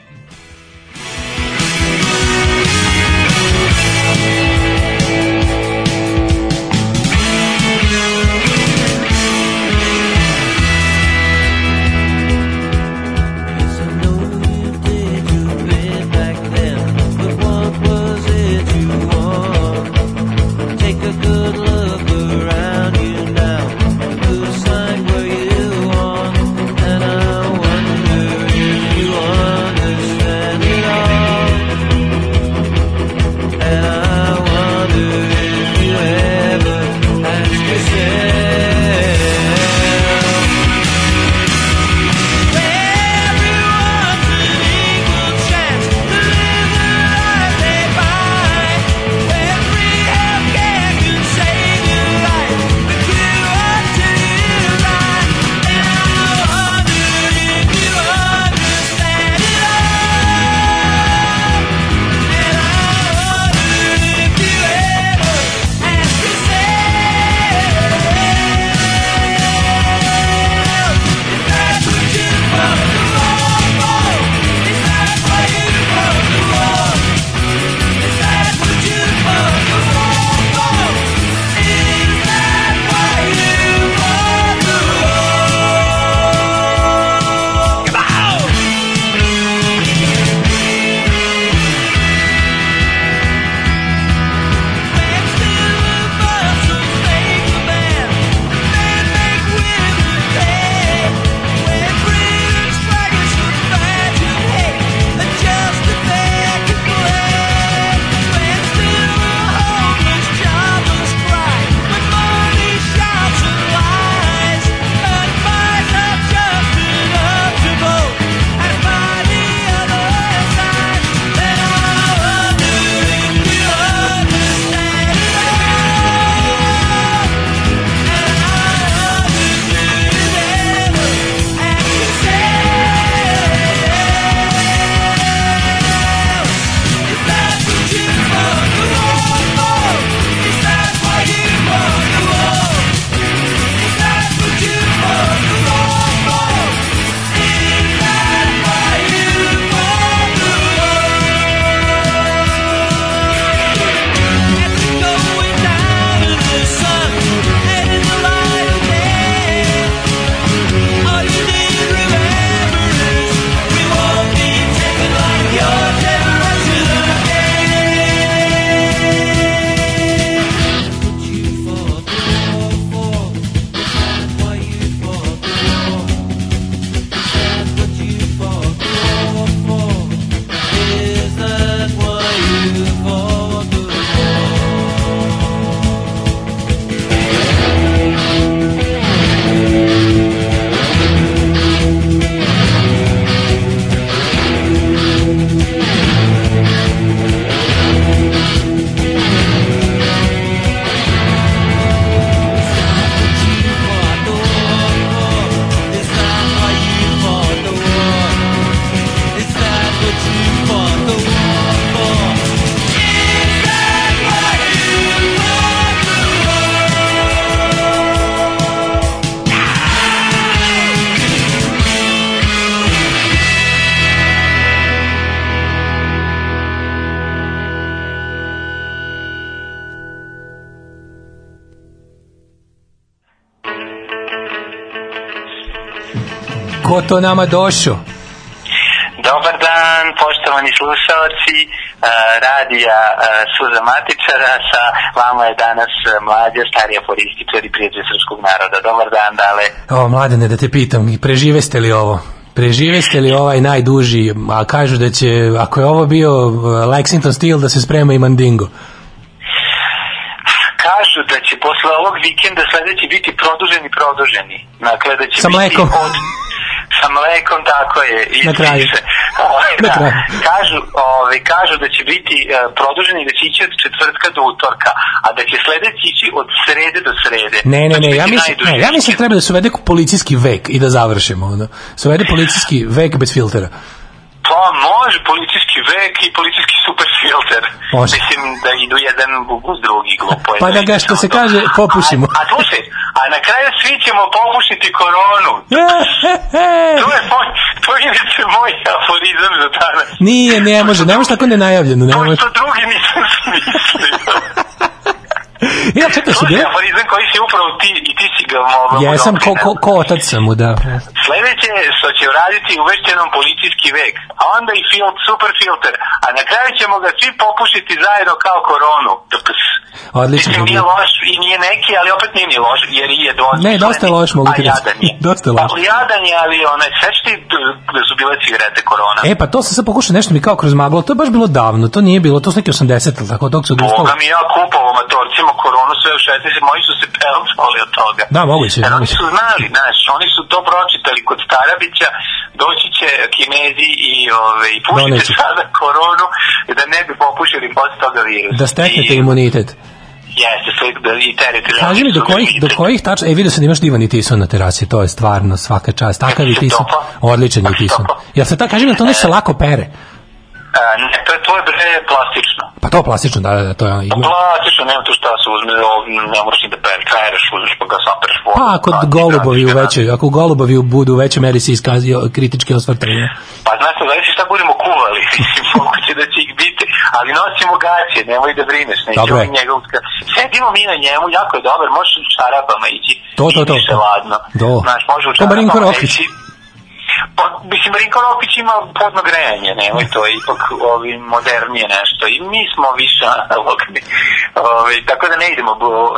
To nama došao? Dobar dan, poštovani slušalci uh, radija uh, Suza Matičara, sa vama je danas uh, mlađa, starija forističar i prijatelj srpskog naroda. Dobar dan, dale. O, mladene, da te pitam, prežive ste li ovo? Prežive ste li ovaj najduži, a kažu da će, ako je ovo bio Lexington Steel, da se sprema i Mandingo. Kažu da će posle ovog vikenda sledeći biti produženi, produženi. Dakle, da će Sa biti mlekom. Od, sa mlekom, tako je. I Na kraju. piše. Ovaj, Na da. kraju. Kažu, ovaj, kažu da će biti uh, produženi, da će ići od četvrtka do utorka, a da će sledeći ići od srede do srede. Ne, ne, će ne, ja mislim, ne, ja mislim treba da se uvede policijski vek i da završimo. Ono. Se uvede policijski vek bez filtera. Pa može policijski vek i policijski super filter. Može. Mislim da idu jedan uz drugi glupo. Pa da ga, ide što se to. kaže, popušimo. A, a slušaj, a na kraju svi ćemo popušiti koronu. To je moj, to je inače moj aforizam za danas. Nije, ne može, ne može tako nenajavljeno. Ne To može. što drugi nisam smislio. Ja, čekaj, su bile? aforizam koji si upravo ti, i ti si ga mogao. Jesam, ko, ko, ko otac sam mu, da. Sledeće što će uraditi uvešće nam policijski vek, a onda i fil, super filter, a na kraju ćemo ga svi popušiti zajedno kao koronu. Tps. Odlično. Mislim, nije loš i nije neki, ali opet nije ni loš, jer i je dosta. Ne, dosta je loš, mogu ti A reći. jadan je. Dosta je loš. Pa, jadan je, ali onaj, sveći ti da su bile cigarete korona. E, pa to sam sad pokušao nešto mi kao kroz maglo, to je baš bilo davno, to nije bilo, to su neki 80, ali tako, dok se odustalo. Boga mi ja kupovao matorcima koronu sve u 16, moji su se pelcali od toga. Da, moguće, Jer oni su znali, znaš, oni su to pročitali kod Starabića, doći će kinezi i, ove, i pušite Doneće. sada koronu da ne bi popušili posle toga virus. Da steknete I, imunitet. Jeste, sve da i teritorijalni Kaži mi do kojih, do kojih tačno, e vidio sam da imaš divan i tison na terasi, to je stvarno svaka čast. Takav je tison, odličan je tison. Jel se ta, kaži mi da to nešto se lako pere? A, ne, to, je- to je bre plastično. Pa to plastično, da, da, da, to je ono, ima. Plastično, nema tu šta se uzme, ne moraš ni da per, pereš, uzmeš pa ga sapereš vodom. Pa ako ti golubovi u ga na- većoj, ako golubovi budu u većoj meri se iskazio kritički osvrtanje. Pa znaš, to zavisi šta budemo kuvali, moguće da će ih biti, ali nosimo gaće, nemoj da brineš, nećemo je. njega uska. Sedimo mi na njemu, jako je dobar, možeš u čarapama ići. To, to, i to, to. ladno. Do. Znaš, može u Rokić. ići. Pa, mislim, Marinko Rokić ima podno grejanje, nemoj, to je ipak ovi, modernije nešto. I mi smo više analogni. Ovi, tako da ne idemo,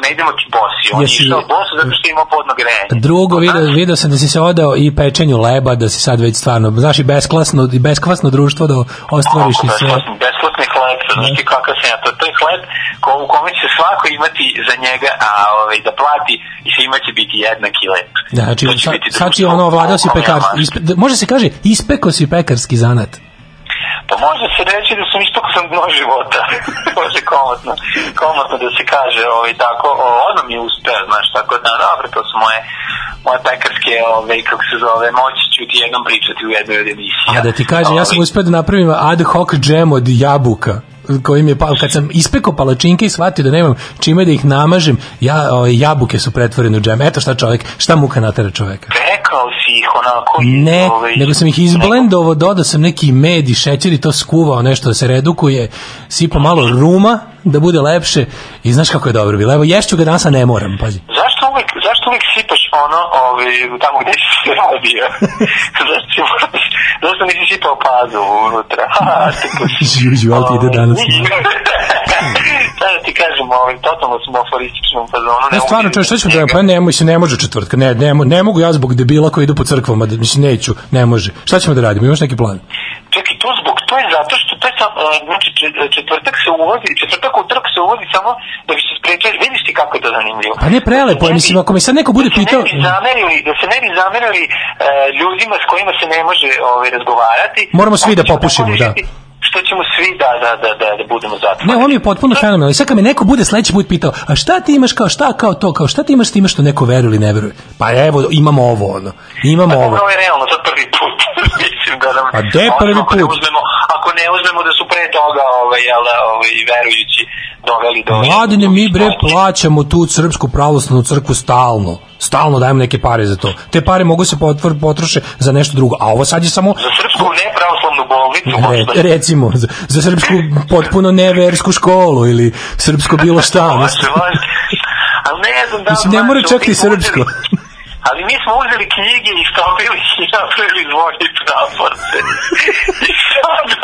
ne idemo bosi. On je Jesi- išao bosu zato što ima podno grejanje. Drugo, video, video sam da si se odao i pečenju leba, da si sad već stvarno, znaš, i besklasno, i beskvasno društvo da ostvariš i sve. Besplatni, hleb, znaš ti kakav sam ja, to, to je hleb ko, u kome će svako imati za njega, a ovaj, da plati i svima će biti jednaki lep. Da, znači, će sad, si ono ovladao si pekar, ispe, može se kaže, ispeko si pekarski zanat. Pa može se reći da sam sam dno života. može komotno, komotno da se kaže ovaj, tako, o, ono mi je uspeo, znaš, tako da, dobro, to su moje, moje pekarske, ovaj, kako se zove, moći ću ti jednom pričati u jednoj od emisija. A da ti kažem, ja sam Ovaj, uspeo da napravim ad hoc džem od jabuka koji mi je kad sam ispekao palačinke i shvatio da nemam čime da ih namažem, ja ovaj, jabuke su pretvorene u džem. Eto šta čovjek, šta muka natera čoveka. Pekao si ih onako... i, Ne, ovaj, nego sam ih izblendovao, dodao sam neki med i šećer i to skuvao nešto da se redukuje, sipao malo ruma da bude lepše i znaš kako je dobro bilo. Evo, ješću ga danas, a ne moram, pazi. Zašto uvek, zašto uvek sipaš ono, ovaj, tamo gde si se rodio? zašto, si zašto nisi sipao pazu unutra? Žiu, ali ti ide danas. Sada da ti kažem, ovaj, totalno smo aforističnom fazonu. Ne, stvarno, čovječ, šta ćemo da pa ne, mislim, ne može četvrtka, ne, ne, ne mogu ja zbog debila koji idu po crkvama, da, mislim, neću, ne može. Šta ćemo da radimo, imaš neki plan? Čekaj, to zbog, to je zato što to je sam, uh, znači čet- četvrtak se uvodi, četvrtak u trk se uvodi samo da bi se sprečali, vidiš ti kako je to zanimljivo. Pa ne prelepo, je, mislim, ako mi sad neko bude da se pitao... ne bi zamerili, da se ne bi zamerili uh, ljudima s kojima se ne može ovaj, razgovarati. Moramo svi onda da popušimo, da. Što ćemo svi da, da, da, da, da budemo zatvoreni. Ne, on je potpuno fenomenalno. I sad kad me neko bude sledeći put pitao, a šta ti imaš kao, šta kao to, kao šta ti imaš s time što neko veruje ili ne veruje? Pa evo, imamo ovo, ono. Imamo Pa ovo. ovo je realno sad prvi put. Mislim da nam... A gde je prvi ako ne put? uzmemo, ako ne uzmemo da su pre toga ovaj, jel, ovaj, verujući doveli do... Mladine, mi bre plaćamo tu srpsku pravoslavnu crkvu stalno. Stalno dajemo neke pare za to. Te pare mogu se potvr, potroše za nešto drugo. A ovo sad je samo... Za srpsku nepravoslavnu bolnicu. Re, recimo, za, za srpsku potpuno neversku školu ili srpsko bilo šta. Može. Ali ne znam da... Mislim, ne mora čak ni srpsko. Ali mi smo uzeli knjige i stopili i napravili zvonje praporce. I sada,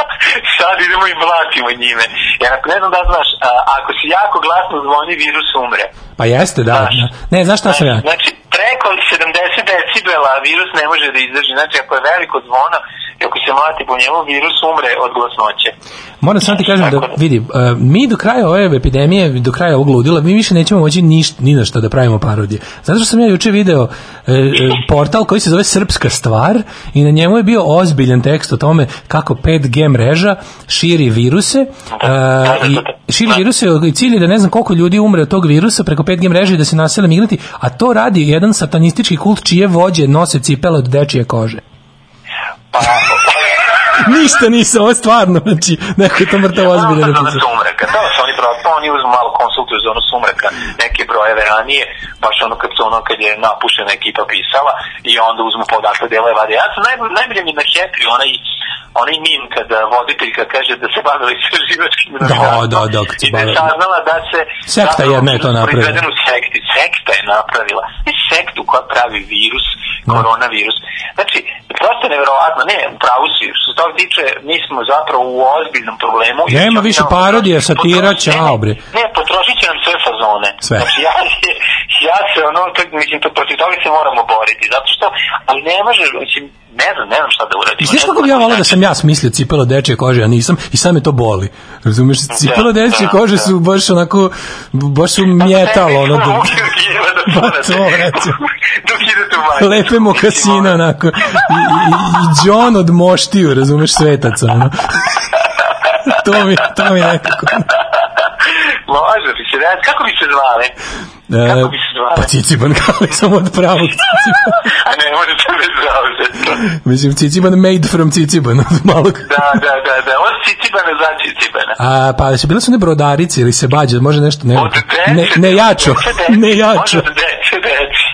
sad idemo i mlatimo njime. Jer ako ne znam da znaš, a, ako si jako glasno zvoni, virus umre. Pa jeste, da. Znaš. Ne, znaš šta sam ja? Znači, preko 70 decibela virus ne može da izdrži. Znači, ako je veliko zvono i ako se mlati po njemu, virus umre od glasnoće. Moram samo ti kažem da, da. vidi, uh, mi do kraja ove epidemije, do kraja ovog ludila, mi više nećemo moći niš, ni na šta da pravimo parodije. Zato što sam ja juče video e, e, portal koji se zove Srpska stvar i na njemu je bio ozbiljan tekst o tome kako 5G mreža širi viruse uh, i širi viruse i cilj je da ne znam koliko ljudi umre od tog virusa preko 5G mreže i da se nasele migranti, a to radi jedan satanistički kult čije vođe nose cipele od dečije kože. Pa, Ništa nisam, ovo je stvarno, znači, neko je to mrtav ozbiljno Zona napisao. sumraka, da, su oni prosto, oni uzmu malo konsultuju zonu sumraka, neke brojeve ranije, baš ono kad ono kad je napušena ekipa pisala i onda uzmu podatak delove vade. Ja sam najbolje, najbolje mi na Happy, onaj, onaj mim kada voditeljka kaže da se bavila istraživačkim novinarstvom da, da, kad se i da je saznala da se Sekta je to virus napravila. sekti. Sekta je napravila. Ne sektu koja pravi virus, Da. koronavirus. Znači, prosto je nevjerovatno, ne, u pravu si, što toga tiče, mi smo zapravo u ozbiljnom problemu. Nema više parodija, satira, ćao, bre. Ne, ne, potrošit će nam sve fazone. Sve. Znači, ja, se- ja se ono, to, mislim, to, protiv toga se moramo boriti, zato što, ali ne može, mislim, ne znam, ne znam šta da uradim. I znaš kako bi ja volao da sam ja smislio cipelo dečje kože, a nisam, i sad me to boli. Razumeš, cipelo dečje da, kože da. su baš onako, baš su mjetalo, ono, da, Pa to, recimo. Dok idete u majku. lepe mokasine, onako, i, i, i John od moštiju, razumeš, svetaca, ono. to mi, to mi nekako. Može bi se, ne, kako bi se zvale? Kako bi se zvale? Pa Ciciban, kao sam od pravog Ciciban. A ne, može se bez zauze. Mislim, Ciciban made from Ciciban, od malog. Da, da, da, da, od Cicibana za Cicibana. A, pa se bile su ne brodarice ili se bađe, može nešto, ne, Od dece, ne, ne jačo, ne jačo, Može od dece, deci.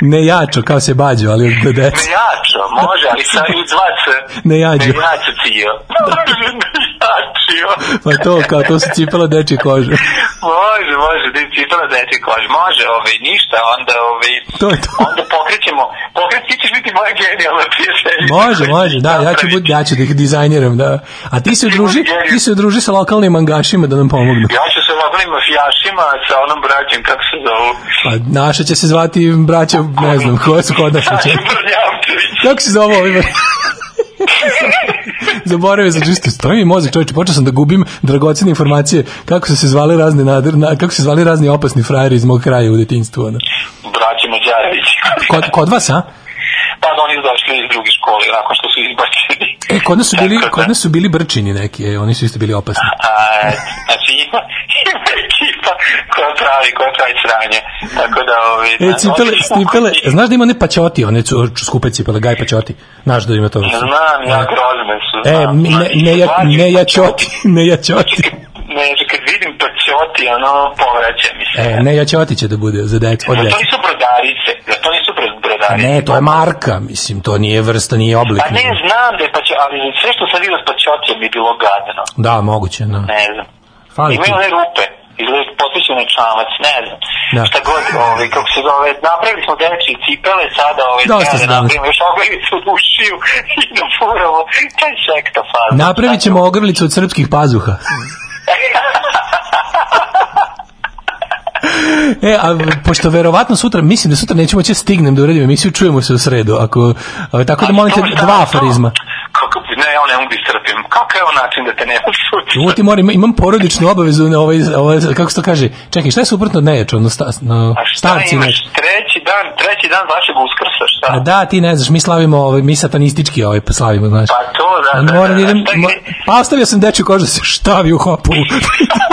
ne jačo, kao se bađo, ali od Ne dece. jačo, može, ali sa i dva c. Ne jađo. Ne jačo cio. Jačio. Pa to, kao to su cipela dečje kože. Može, može, da je cipela deci kož. Može, ovaj, ništa, onda, ovaj, To je to. onda pokrećemo, pokret, ti ćeš biti moja genijalna prijateljica. Može, može, da, ja ću, bud, ja ću da ih dizajniram, da. A ti se udruži, ti se udruži sa lokalnim mangašima da nam pomognu. Ja ću se lokalnim mafijašima sa onom braćem, kako se zovu. Pa naša će se zvati braća, ne znam, koje su kod će. Kako se zove ovi? Zaboravio sam čisto, stoji mi mozak čovječe, počeo sam da gubim dragocene informacije kako su se zvali razne nadr, na, kako su se zvali razni opasni frajeri iz mog kraja u detinjstvu. Ono. Braći Mađarević. Kod, kod vas, a? Pa da oni došli iz druge škole, nakon što su izbačeni. E, kod nas su bili, da. kod nas su bili brčini neki, e, oni su isto bili opasni. A, znači ima, ima ekipa koja pravi, koja pravi sranje. Tako da, ovi... E, cipele, cipele, znaš da ima one paćoti, one su skupe cipele, gaj paćoti. Znaš da ima to. Znam, ja, grozne su. E, znam. ne, ne, ja, ne jačoti, ne jačoti. Ne, kad vidim paćoti, ono, povraća mi se. E, ne jačoti će da bude za decu, od Zar to nisu brodarice? To bro- brodarice? Ne, to je marka, mislim, to nije vrsta, nije oblik. Pa ne, znam da je paćo, ali sve što sam vidio s paćotijom mi je bilo gadno. Da, moguće, da. Ne znam. Fali. Imaju one rupe, izgleda posvećene čamac, ne znam. Da. Šta god, ovaj, kako se zove, napravili smo dečje cipele, sada ovaj, Dosta da napravimo još ogrlicu od ušiju i da furamo. Kaj sekta faza? Napravit ćemo ogrlicu od srpskih pazuha. E, a pošto verovatno sutra, mislim da sutra nećemo moći da stignem da uradim emisiju, čujemo se u sredu. Ako, a, tako da molim te To šta, dva aforizma. Kako ne, ja ne mogu da istrpim. Kako je ovo način da te nema sutra? Uvo ti moram, imam porodičnu obavezu na ovaj, ovaj, kako se to kaže, čekaj, šta je suprotno od nejača, ono, sta, no, A šta starci imaš? Treći dan, treći dan vašeg uskrsa, šta? A da, ti ne znaš, mi slavimo, ovaj, mi satanistički ovaj, pa slavimo, znaš. Pa to, da, Onda da, moram da da, idem, šta mo, je- pa ostavio sam dečju kožu da se štavi u hopu.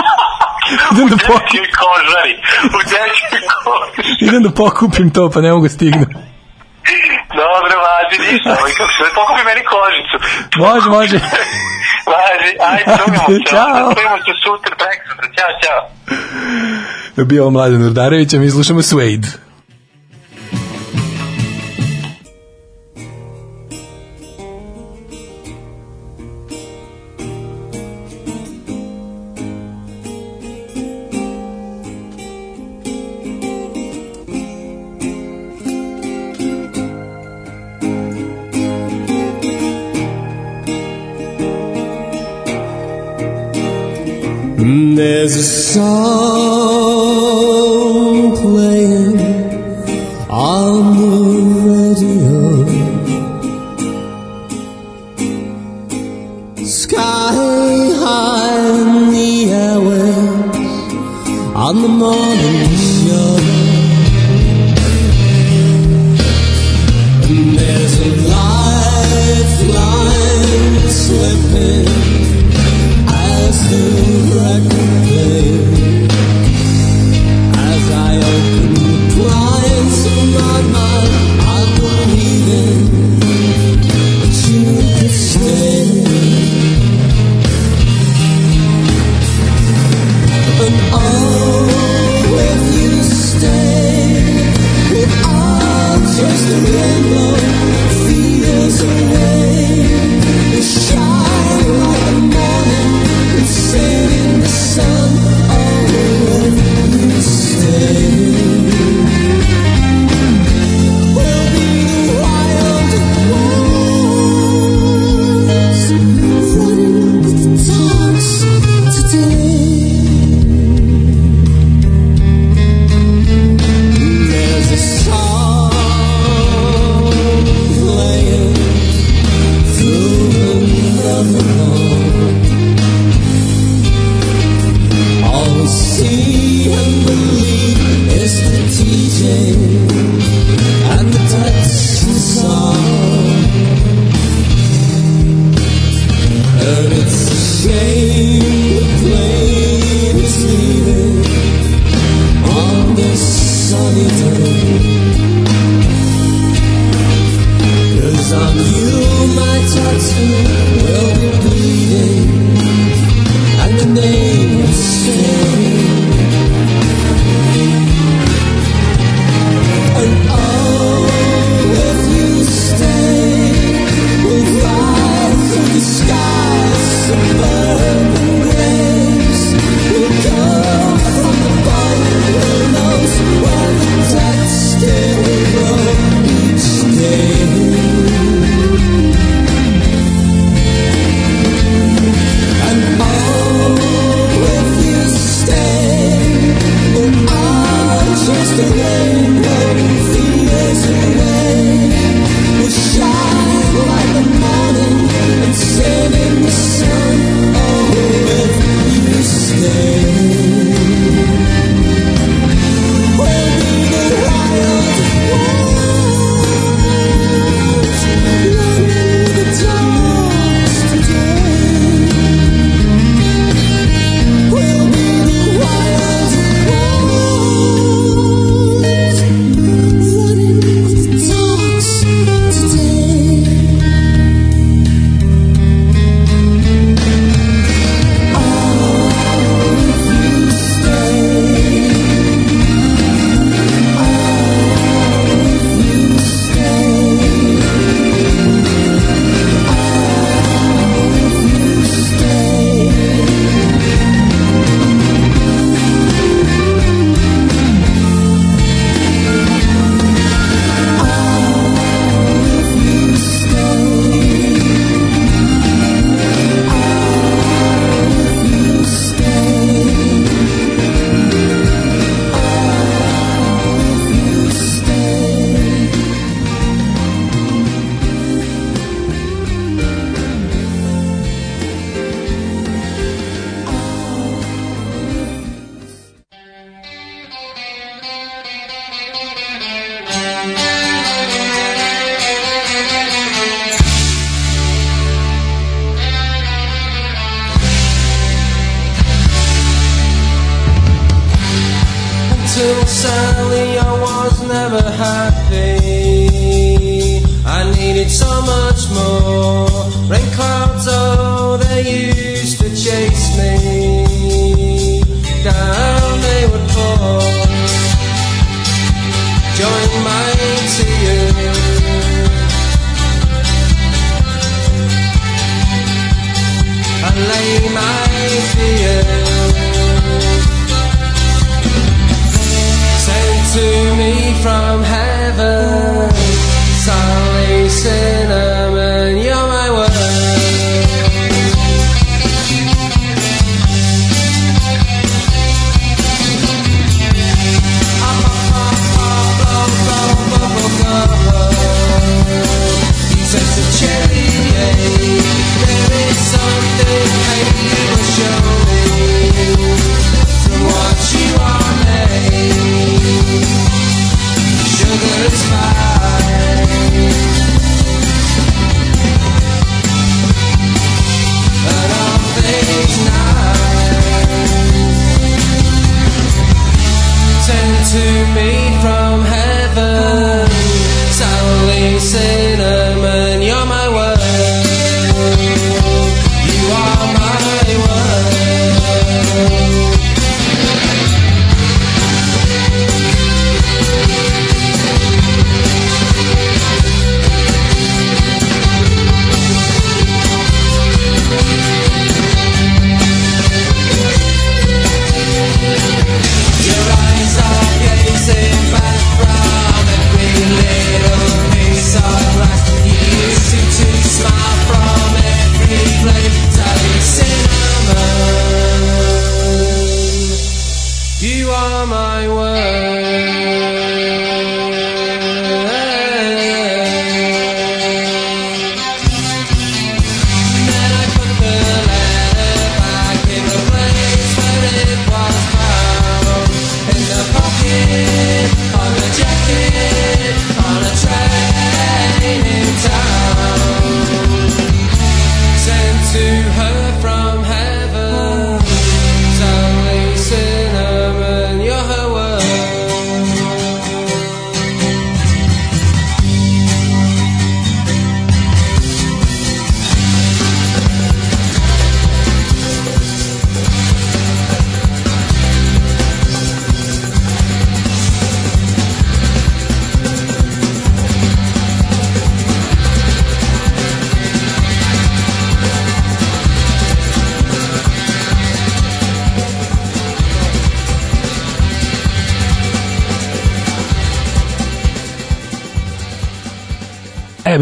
idem da pokupim, kožari, u dečjoj kožari. idem da pokupim to, pa ne mogu stignu. Dobro, važi, ništa, ovaj, kako se, pokupi meni kožicu. Može, može. Važi, ajde, čujemo se, Ćao. onda čujemo se sutra, preko sutra, ćao, ćao. Bio Mladen Urdarević, a mi slušamo Suede. There's a song playing on the radio. Sky high in the airwaves on the morning.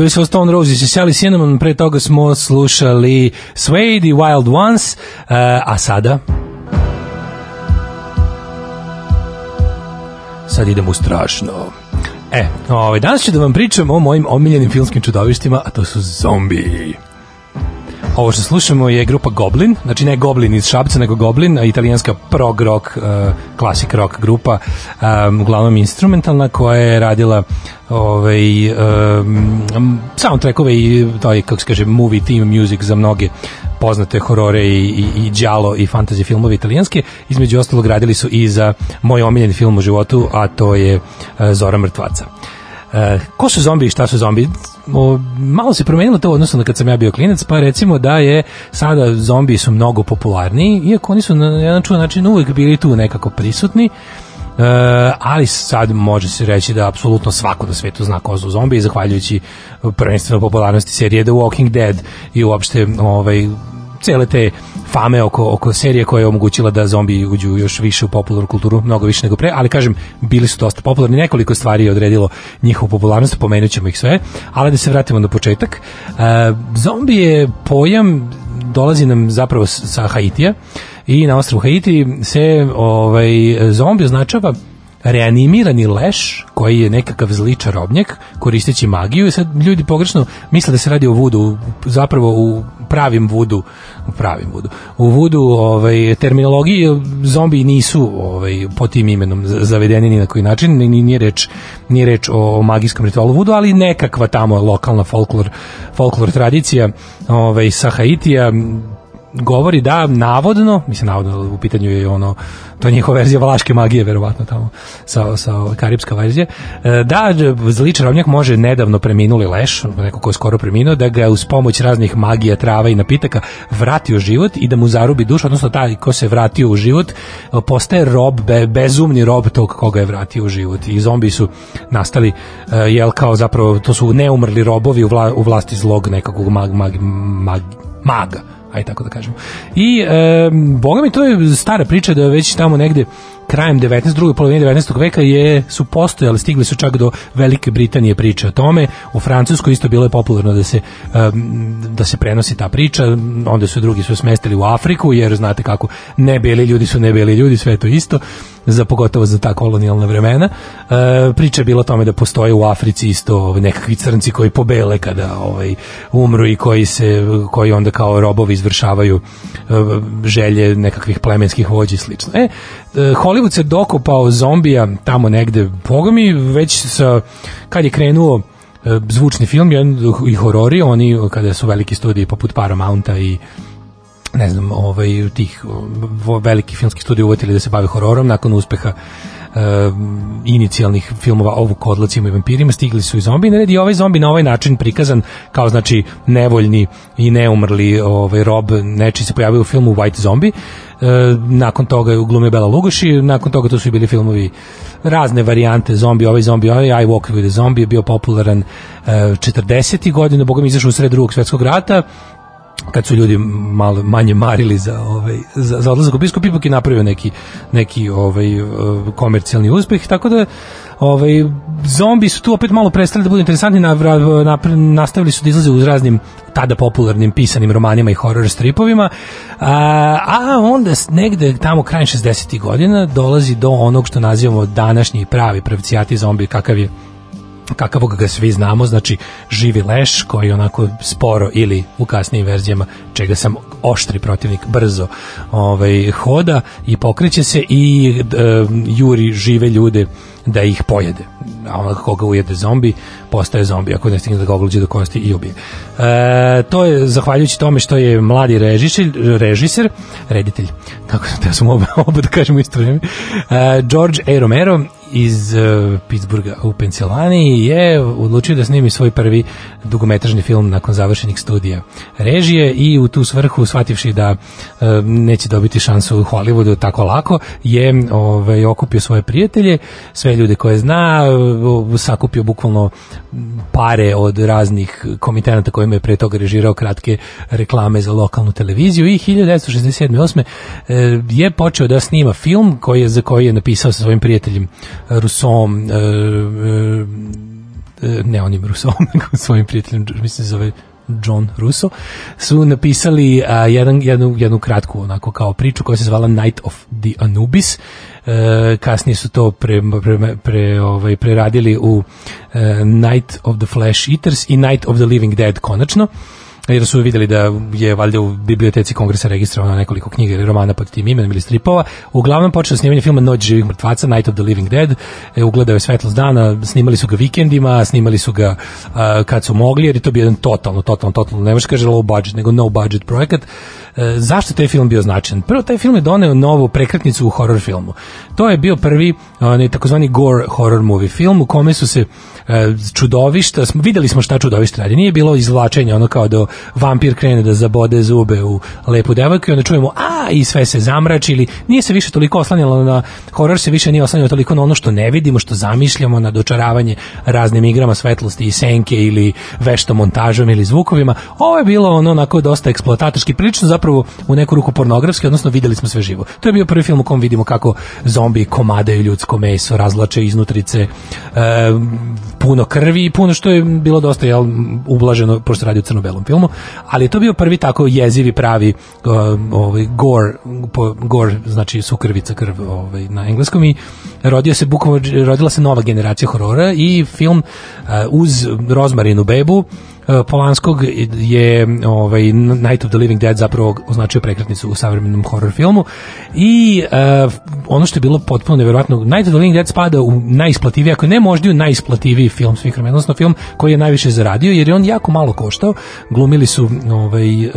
Bili su Stone Roses i Sally Cinnamon, pre toga smo slušali Suede i Wild Ones, e, a sada... Sad idemo strašno. E, ovaj, danas ću da vam pričam o mojim omiljenim filmskim čudovištima, a to su zombiji. Ovo što slušamo je grupa Goblin, znači ne Goblin iz Šapca, nego Goblin, italijanska prog rock, klasik rock grupa, um, uglavnom instrumentalna, koja je radila ovaj, um, soundtrackove i to je, kako se kaže, movie theme music za mnoge poznate horore i, i, i đalo i fantasy filmove italijanske. Između ostalog radili su i za moj omiljeni film u životu, a to je uh, Zora mrtvaca. E, ko su zombi i šta su zombi? O, malo se promenilo to u odnosu na kad sam ja bio klinac, pa recimo da je sada zombi su mnogo popularniji, iako oni su na jedan čuvan način uvek bili tu nekako prisutni, E, ali sad može se reći da apsolutno svako na svetu zna ko su zombi, zahvaljujući prvenstveno popularnosti serije The Walking Dead i uopšte ovaj, cele te fame oko, oko serije koja je omogućila da zombi uđu još više u popularnu kulturu, mnogo više nego pre, ali kažem, bili su dosta popularni, nekoliko stvari je odredilo njihovu popularnost, pomenut ćemo ih sve, ali da se vratimo na početak. E, zombi je pojam, dolazi nam zapravo sa Haitija i na ostrovu Haiti se ovaj, zombi označava reanimirani leš koji je nekakav zli čarobnjak koristeći magiju. I sad ljudi pogrešno misle da se radi o vudu zapravo u pravim vudu u pravim vudu. U vudu ovaj terminologiji zombi nisu ovaj po tim imenom zavedeni ni na koji način ni ni- nije reč nije reč o magijskom ritualu vudu ali nekakva tamo lokalna folklor folklor tradicija ovaj sa Haitija govori da navodno, mislim navodno u pitanju je ono to je njihova verzija valaške magije verovatno tamo sa sa karipska verzija e, da zli čarobnjak može nedavno preminuli leš neko ko je skoro preminuo da ga uz pomoć raznih magija trava i napitaka vrati u život i da mu zarubi dušu odnosno taj ko se vratio u život e, postaje rob be, bezumni rob tog koga je vratio u život. I zombi su nastali e, jel kao zapravo to su neumrli robovi u, vla, u vlasti zlog nekakvog mag, mag, mag, maga aj tako da kažemo. I e, boga mi to je stara priča da već tamo negde krajem 19. drugoj polovini 19. veka je su postojali, stigli su čak do Velike Britanije priče o tome. U Francuskoj isto bilo je popularno da se da se prenosi ta priča, onda su drugi su smestili u Afriku jer znate kako ne beli ljudi su ne beli ljudi, sve je to isto za pogotovo za ta kolonijalna vremena. E, priča je bila o tome da postoje u Africi isto nekakvi crnci koji pobele kada ovaj umru i koji se koji onda kao robovi izvršavaju e, želje nekakvih plemenskih vođa i slično. E, Hollywood se dokopao zombija tamo negde, boga mi, već sa, kad je krenuo e, zvučni film i horori, oni kada su veliki studiji poput Paramounta i ne znam, ovaj, tih o, velikih filmskih studija uvetili da se bave hororom nakon uspeha e, inicijalnih filmova o vukodlacima i vampirima stigli su i zombi na red i ovaj zombi na ovaj način prikazan kao znači nevoljni i neumrli ovaj rob neči se pojavio u filmu White Zombie. e, nakon toga je uglumio Bela Lugoši nakon toga to su bili filmovi razne varijante zombi, ovaj zombi, ovaj I Walk with a Zombie je bio popularan e, 40. godina, boga mi izašao u sred drugog svetskog rata kad su ljudi malo manje marili za ovaj za, za odlazak u bioskop ipak je napravio neki neki ovaj uh, komercijalni uspeh tako da ovaj zombi su tu opet malo prestali da budu interesantni na, na, nastavili su da izlaze uz raznim tada popularnim pisanim romanima i horror stripovima a, a onda negde tamo krajem 60. godina dolazi do onog što nazivamo današnji pravi pravcijati zombi kakav je kakavog ga svi znamo, znači živi leš koji onako sporo ili u kasnijim verzijama čega sam oštri protivnik brzo ovaj, hoda i pokreće se i e, juri žive ljude da ih pojede. A onoga koga ujede zombi, postaje zombi, ako ne stigne da ga ogluđe do kosti i ubije. E, to je zahvaljujući tome što je mladi režiser, režiser reditelj, kako da sam oba, oba da kažemo isto vreme, e, George A. Romero iz uh, Pittsburgha u Pensilvaniji je odlučio da snimi svoj prvi dugometražni film nakon završenih studija režije i u tu svrhu shvativši da uh, neće dobiti šansu u Hollywoodu tako lako je ovaj, okupio svoje prijatelje sve ljude koje zna uh, sakupio bukvalno pare od raznih komitenata kojima je pre toga režirao kratke reklame za lokalnu televiziju i 1967. 8. eh, je počeo da snima film koji je, za koji je napisao sa svojim prijateljem Rusom e, e, ne onim Rusom, svojim prijateljem, mislim se zove John Russo, su napisali a, jedan, jednu, jednu kratku onako kao priču koja se zvala Night of the Anubis. E, kasnije su to pre, pre, pre, ovaj, preradili u e, Night of the Flesh Eaters i Night of the Living Dead konačno jer su vidjeli da je valjda u biblioteci kongresa registrovano nekoliko knjiga ili romana pod tim imenom ili stripova. Uglavnom počeo snimanje filma Noć živih mrtvaca, Night of the Living Dead, e, ugledao je svetlost dana, snimali su ga vikendima, snimali su ga a, kad su mogli, jer je to bio jedan totalno, totalno, totalno, ne možeš kaže low budget, nego no budget projekat. E, zašto taj film bio značajan? Prvo, taj film je doneo novu prekretnicu u horror filmu. To je bio prvi onaj takozvani gore horror movie film u kome su se e, čudovišta, videli smo šta čudovište radi, nije bilo izvlačenja ono kao da vampir krene da zabode zube u lepu devojku i onda čujemo a i sve se zamrači ili nije se više toliko oslanjalo na horor se više nije oslanjalo toliko na ono što ne vidimo, što zamišljamo na dočaravanje raznim igrama svetlosti i senke ili veštom montažom ili zvukovima. Ovo je bilo ono onako dosta eksploatatorski, prilično zapravo u neku ruku pornografski, odnosno videli smo sve živo. To je bio prvi film u kom vidimo kako zombi komadaju ljudsko meso, razlače iznutrice, e, puno krvi i puno što je bilo dosta jel, ublaženo, pošto radi o crno-belom filmu, ali je to bio prvi tako jezivi pravi uh, ovaj, gore, po, gore, znači sukrvica krv ovaj, na engleskom i rodio se bukvalno, rodila se nova generacija horora i film uh, uz Rozmarinu bebu Polanskog je ovaj Night of the Living Dead zapravo označio prekretnicu u savremenom horror filmu. I uh, ono što je bilo potpuno neverovatno Night of the Living Dead spada u najisplativiji ako ne možda u najisplativiji film svih vremena odnosno film koji je najviše zaradio jer je on jako malo koštao. Glumili su ovaj uh,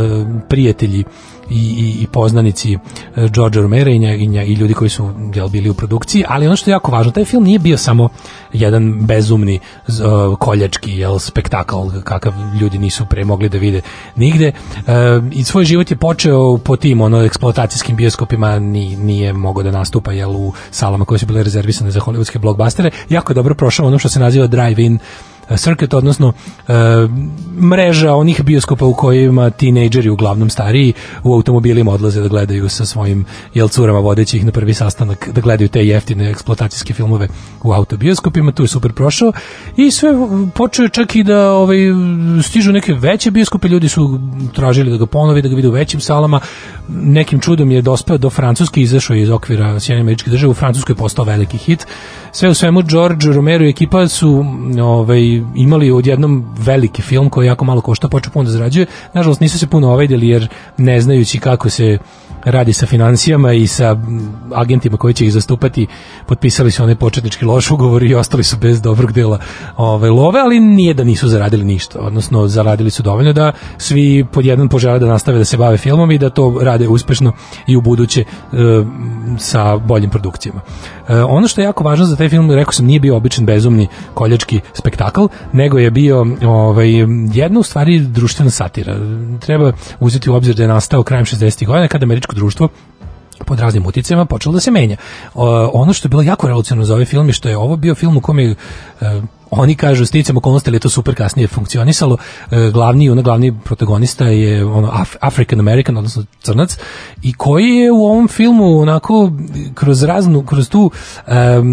prijatelji i, i, i poznanici uh, George Romero i, nja, i, nja, i ljudi koji su jel, bili u produkciji, ali ono što je jako važno, taj film nije bio samo jedan bezumni uh, koljački jel, spektakl kakav ljudi nisu pre mogli da vide nigde. Uh, i svoj život je počeo po tim ono eksploatacijskim bioskopima ni, nije mogao da nastupa jel, u salama koje su bile rezervisane za hollywoodske blockbustere. Jako dobro prošao ono što se naziva drive-in e, circuit, odnosno e, mreža onih bioskopa u kojima tinejdžeri, uglavnom stariji, u automobilima odlaze da gledaju sa svojim jel curama ih na prvi sastanak da gledaju te jeftine eksploatacijske filmove u autobioskopima, tu je super prošao. I sve počeo čak i da ovaj, stižu neke veće bioskope, ljudi su tražili da ga ponovi, da ga vide u većim salama, nekim čudom je dospeo do Francuske, izašao je iz okvira Sjedinjenih američkih država, u Francuskoj je postao veliki hit. Sve u svemu George Romero i ekipa su ovaj, imali odjednom veliki film koji jako malo košta, počeo puno da zarađuje. Nažalost nisu se puno ovajdili jer ne znajući kako se radi sa financijama i sa agentima koji će ih zastupati, potpisali su onaj početnički loš ugovor i ostali su bez dobrog dela ove, love, ali nije da nisu zaradili ništa, odnosno zaradili su dovoljno da svi pod jedan požele da nastave da se bave filmom i da to rade uspešno i u buduće e, sa boljim produkcijama. E, ono što je jako važno za taj film, rekao sam, nije bio običan bezumni koljački spektakl, nego je bio ovaj, jedna u stvari društvena satira. Treba uzeti u obzir da je nastao krajem 60. godina kada američko društvo pod raznim uticajima počelo da se menja. O, ono što je bilo jako revolucionarno za ovaj film je što je ovo bio film u kome je, e, oni kažu sticam okolnosti ali to super kasnije funkcionisalo. E, glavni ona glavni protagonista je ono Af African American odnosno crnac i koji je u ovom filmu onako kroz raznu kroz tu em,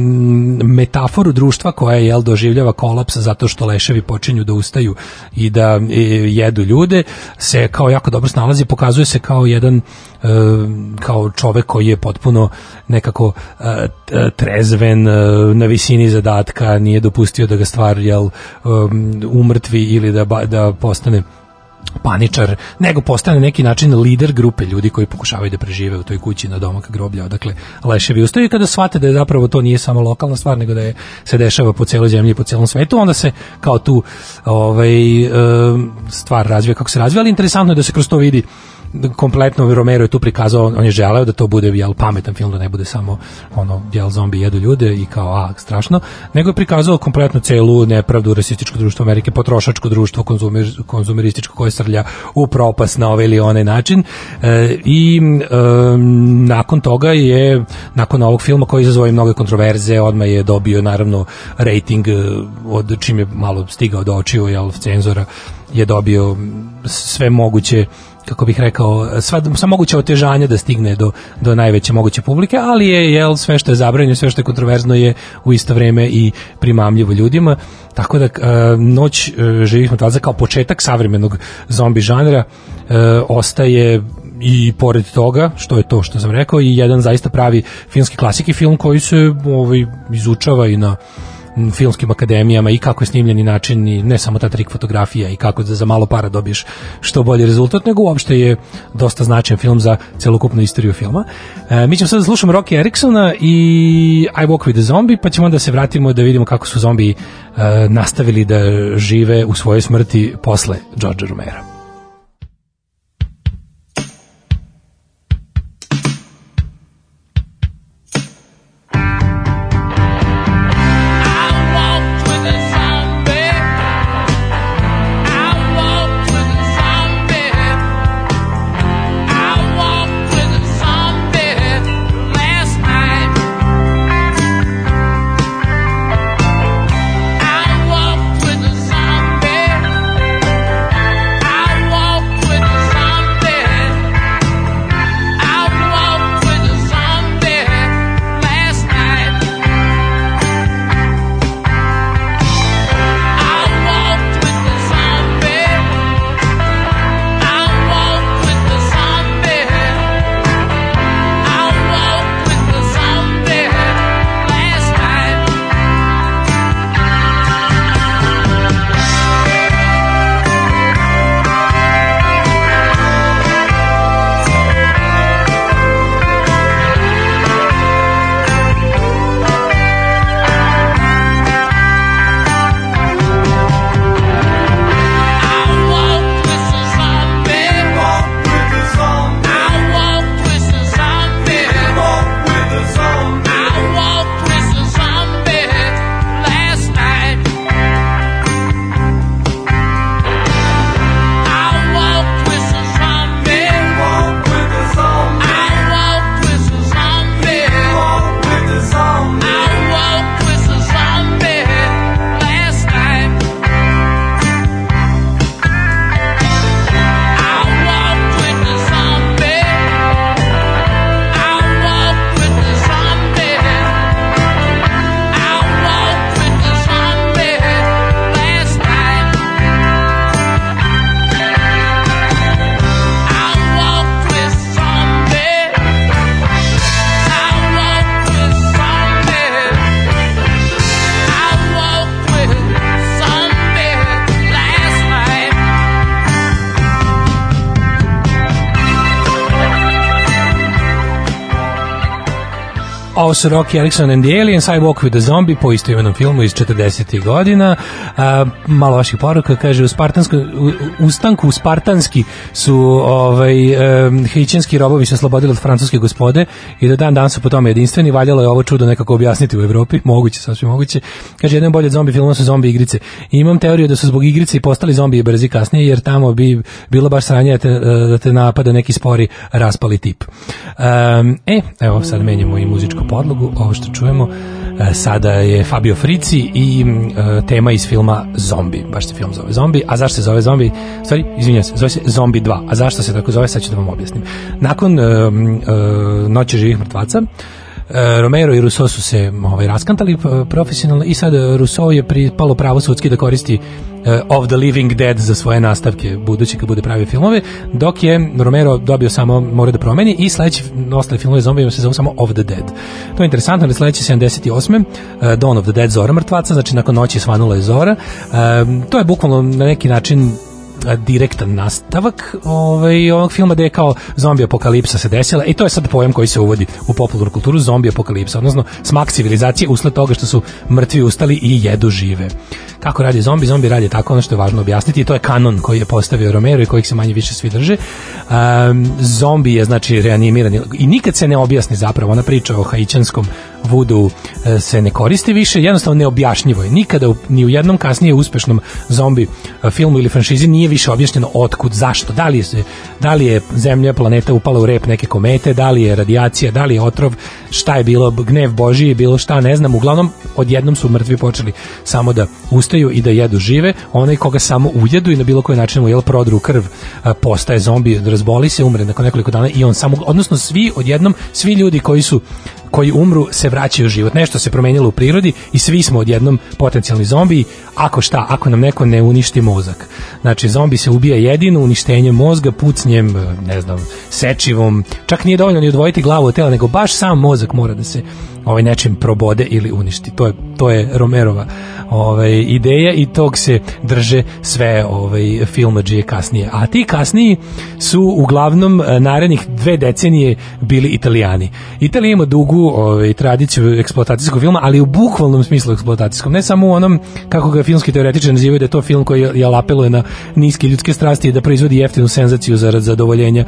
metaforu društva koja je doživljava kolaps zato što leševi počinju da ustaju i da e, jedu ljude se kao jako dobro snalazi pokazuje se kao jedan e, kao čovek koji je potpuno nekako e, t- trezven e, na visini zadatka nije dopustio da ga stvar jel um, umrtvi ili da da postane paničar, nego postane neki način lider grupe ljudi koji pokušavaju da prežive u toj kući na domak groblja, odakle leševi ustaju i kada shvate da je zapravo to nije samo lokalna stvar, nego da je se dešava po celoj zemlji i po celom svetu, onda se kao tu ovaj, em, stvar razvija kako se razvija, ali interesantno je da se kroz to vidi kompletno Romero je tu prikazao, on je želeo da to bude jel, pametan film, da ne bude samo ono, jel, zombi jedu ljude i kao, a, strašno, nego je prikazao kompletno celu nepravdu rasističko društvo Amerike, potrošačko društvo, konzumer, konzumerističko koje srlja u propast na ovaj ili onaj način e, i e, nakon toga je, nakon ovog filma koji izazvao i mnoge kontroverze, odmah je dobio naravno rating e, od čim je malo stigao do očiju, jel, cenzora je dobio sve moguće kako bih rekao, sva, sva moguća otežanja da stigne do, do najveće moguće publike, ali je jel, sve što je zabranjeno, sve što je kontroverzno je u isto vreme i primamljivo ljudima. Tako da e, Noć e, živih mrtvaca kao početak savremenog zombi žanra e, ostaje i pored toga, što je to što sam rekao, i jedan zaista pravi filmski klasik i film koji se ovaj, izučava i na filmskim akademijama i kako je snimljeni način i ne samo ta trik fotografija i kako da za malo para dobiješ što bolji rezultat, nego uopšte je dosta značajan film za celokupnu istoriju filma. E, mi ćemo sad da slušamo Rocky Ericksona i I Walk with the Zombie, pa ćemo onda se vratimo da vidimo kako su zombi e, nastavili da žive u svojoj smrti posle George Romera. Su Rocky Erickson and the Aliens, I Walk with the Zombie po istoimenom filmu iz 40. godina. A, malo vaših poruka, kaže, u, Spartansku, u, u ustanku Spartanski su ovaj, um, haitijanski robovi se oslobodili od francuske gospode i do dan dan su po tome jedinstveni. Valjalo je ovo čudo nekako objasniti u Evropi, moguće, sasvim moguće. Kaže, jedan bolje od zombi filma su zombi igrice. I imam teoriju da su zbog igrice i postali zombiji brzi kasnije, jer tamo bi bilo baš sranje da te, da te napada neki spori raspali tip. Um, e, evo sad menjamo i muzičku podlogu, ovo što čujemo e, sada je Fabio Frici i e, tema iz filma Zombi, baš se film zove Zombi, a zašto se zove Zombi? Stvari, izvinjam se, zove se Zombi 2, a zašto se tako zove, sad ću da vam objasnim. Nakon e, e, Noće živih mrtvaca, Romero i Rousseau su se ovaj, raskantali profesionalno i sad Rousseau je pripalo pravo sudski da koristi Of the Living Dead za svoje nastavke budući kad bude pravio filmove, dok je Romero dobio samo mora da promeni i sledeći ostali filmove zombijima se zovu samo Of the Dead. To je interesantno, jer sledeći 78. e, Dawn of the Dead Zora mrtvaca, znači nakon noći svanula je Zora. E, to je bukvalno na neki način direktan nastavak ovaj, ovog filma gde je kao zombi apokalipsa se desila i to je sad pojam koji se uvodi u popularnu kulturu zombi apokalipsa, odnosno smak civilizacije usled toga što su mrtvi ustali i jedu žive. Kako radi zombi? Zombi radi tako ono što je važno objasniti i to je kanon koji je postavio Romero i kojih se manje više svi drže. Um, zombi je znači reanimirani i nikad se ne objasni zapravo ona priča o haićanskom vudu e, se ne koristi više, jednostavno neobjašnjivo je. Nikada ni u jednom kasnije uspešnom zombi e, filmu ili franšizi nije više objašnjeno otkud, zašto, da li je, da li je zemlja, planeta upala u rep neke komete, da li je radijacija, da li je otrov, šta je bilo, gnev Božiji, bilo šta, ne znam, uglavnom odjednom su mrtvi počeli samo da ustaju i da jedu žive, onaj koga samo ujedu i na bilo koji način mu jel prodru krv, a, postaje zombi, razboli se, umre nakon nekoliko dana i on samo, odnosno svi odjednom, svi ljudi koji su koji umru se vraćaju u život. Nešto se promenilo u prirodi i svi smo odjednom potencijalni zombiji. Ako šta, ako nam neko ne uništi mozak. Znači, zombi se ubija jedino uništenjem mozga, pucnjem, ne znam, sečivom. Čak nije dovoljno ni odvojiti glavu od tela, nego baš sam mozak mora da se ovaj nečim probode ili uništi. To je to je Romerova ovaj ideja i tog se drže sve ovaj filmadžije kasnije. A ti kasniji su uglavnom eh, narednih dve decenije bili Italijani. Italija ima dugu ovaj tradiciju eksploatacijskog filma, ali u bukvalnom smislu eksploatacijskom, ne samo u onom kako ga filmski teoretičari nazivaju da je to film koji je apeluje na niske ljudske strasti i da proizvodi jeftinu senzaciju zarad zadovoljenja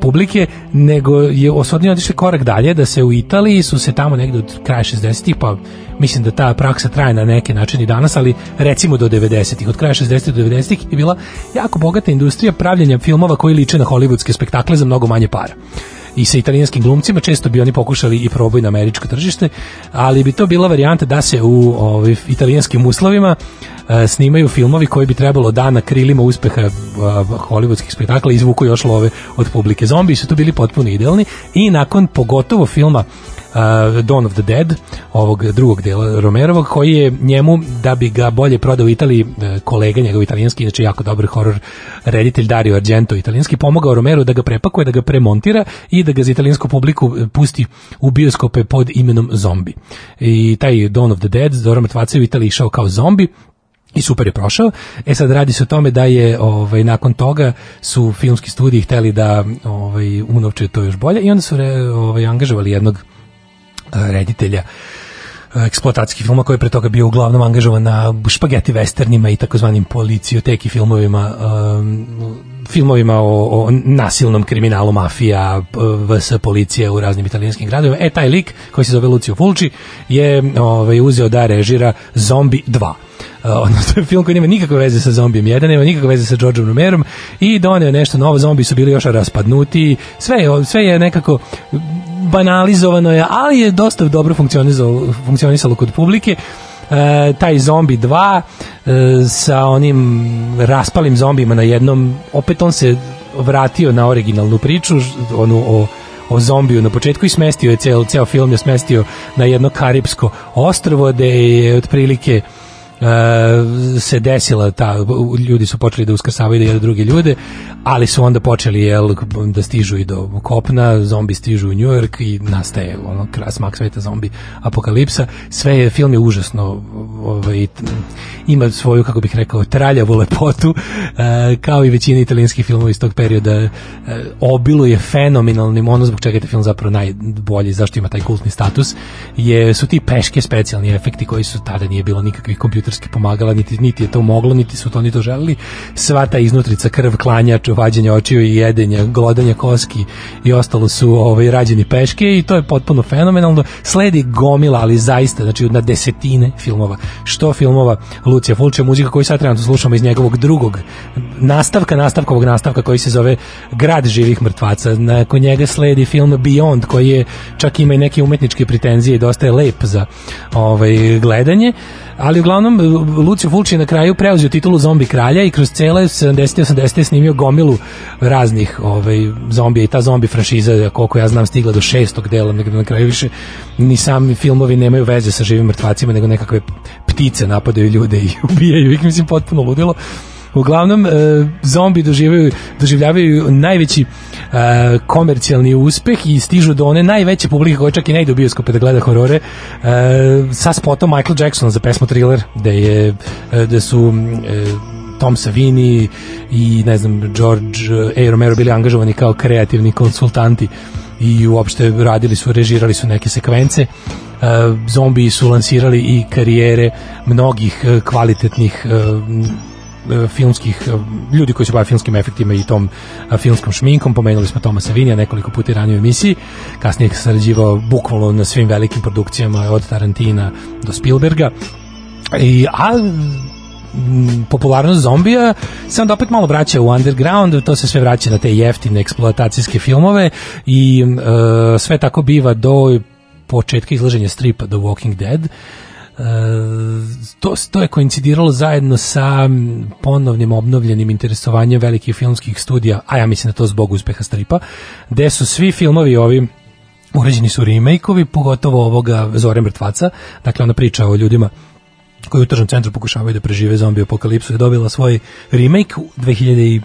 publike, nego je osvodnio otišli korak dalje, da se u Italiji su se tamo negde od kraja 60-ih, pa mislim da ta praksa traje na neki način i danas, ali recimo do 90-ih, od kraja 60-ih do 90-ih je bila jako bogata industrija pravljenja filmova koji liče na hollywoodske spektakle za mnogo manje para. I sa italijanskim glumcima, često bi oni pokušali i probaju na američko tržište, ali bi to bila varijanta da se u ovaj, italijanskim uslovima snimaju filmovi koji bi trebalo da na krilima uspeha e, hollywoodskih spektakla izvuku još love od publike. Zombi su tu bili potpuno idealni i nakon pogotovo filma uh, Dawn of the Dead, ovog drugog dela Romerovog, koji je njemu, da bi ga bolje prodao u Italiji, e, kolega njegov italijanski, znači jako dobar horor reditelj Dario Argento italijanski, pomogao Romero da ga prepakuje, da ga premontira i da ga za italijansku publiku e, pusti u bioskope pod imenom Zombi. I taj Dawn of the Dead, Dora Mrtvaca u Italiji išao kao zombi, i super je prošao. E sad radi se o tome da je ovaj nakon toga su filmski studiji hteli da ovaj unovče to još bolje i onda su ovaj angažovali jednog reditelja eksploatacijskih filma koji je pre toga bio uglavnom angažovan na špageti westernima i takozvanim policioteki filmovima um, filmovima o, o nasilnom kriminalu mafija, VS policija u raznim italijanskim gradovima. E, taj lik koji se zove Lucio Fulci je ovaj, uzeo da režira Zombi 2. Uh, odnosno to je film koji nema nikakve veze sa zombijem 1, nema nikakve veze sa Georgeom Romerom i doneo nešto novo, zombi su bili još raspadnuti, sve je, sve je nekako banalizovano je, ali je dosta dobro funkcionisalo, funkcionisalo kod publike. E, taj zombi 2 e, sa onim raspalim zombijima na jednom, opet on se vratio na originalnu priču, onu o o zombiju na početku i smestio je ceo, ceo film je smestio na jedno karipsko ostrvo gde je otprilike e, se desila ta ljudi su počeli da uskrsavaju da jedu druge ljude ali su onda počeli jel, da stižu i do kopna zombi stižu u New York i nastaje ono kras smak sveta zombi apokalipsa. Sve je film je užasno ovaj, ima svoju kako bih rekao traljavu lepotu e, kao i većina italijanskih filmova iz tog perioda. E, obiluje fenomenalnim ono zbog čega je film zapravo najbolji zašto ima taj kultni status je su ti peške specijalni efekti koji su tada nije bilo nikakvih kompjuterskih pomagala niti, niti je to moglo niti su to ni to želeli. Sva ta iznutrica krv klanjač vađenje očiju i jedenja glodanja koski i ostalo su ovaj, rađeni peške i to je potpuno fenomenalno. Sledi gomila ali zaista znači na desetine filmova. Što filmova? Lucija Fulčija muzika koju sad trenutno slušamo iz njegovog drugog nastavka nastavkovog nastavka koji se zove Grad živih mrtvaca. Nakon njega sledi film Beyond koji je čak ima i neke umetničke pretenzije i dosta je lep za ovaj, gledanje ali uglavnom Lucio Fulci je na kraju preuzeo titulu zombi kralja i kroz cele 70. 80. snimio gomilu raznih ovaj, zombija i ta zombi franšiza koliko ja znam stigla do šestog dela negde na kraju više ni sami filmovi nemaju veze sa živim mrtvacima nego nekakve ptice napadaju ljude i ubijaju ih mislim potpuno ludilo Uglavnom, e, zombi doživljavaju, doživljavaju najveći e, komercijalni uspeh i stižu do one najveće publike koje čak i ne ide u bioskope da gleda horore e, sa spotom Michael Jacksona za pesmu Thriller da je e, da su e, Tom Savini i ne znam George A. Romero bili angažovani kao kreativni konsultanti i uopšte radili su, režirali su neke sekvence Uh, zombi su lansirali i karijere mnogih kvalitetnih filmskih uh, ljudi koji se bave filmskim efektima i tom uh, filmskom šminkom, pomenuli smo Toma Savinija nekoliko puta ranije u emisiji, kasnije je sarađivao bukvalno na svim velikim produkcijama od Tarantina do Spielberga. I a popularnost zombija se onda opet malo vraća u underground, to se sve vraća na te jeftine eksploatacijske filmove i e, sve tako biva do početka izlaženja stripa The Walking Dead. E, to, to je koincidiralo zajedno sa ponovnim obnovljenim interesovanjem velikih filmskih studija, a ja mislim da to zbog uspeha stripa, gde su svi filmovi ovi urađeni su remake-ovi, pogotovo ovoga Zore mrtvaca, dakle ona priča o ljudima koji u tržnom centru pokušavaju da prežive zombi apokalipsu je dobila svoj remake u 2000 i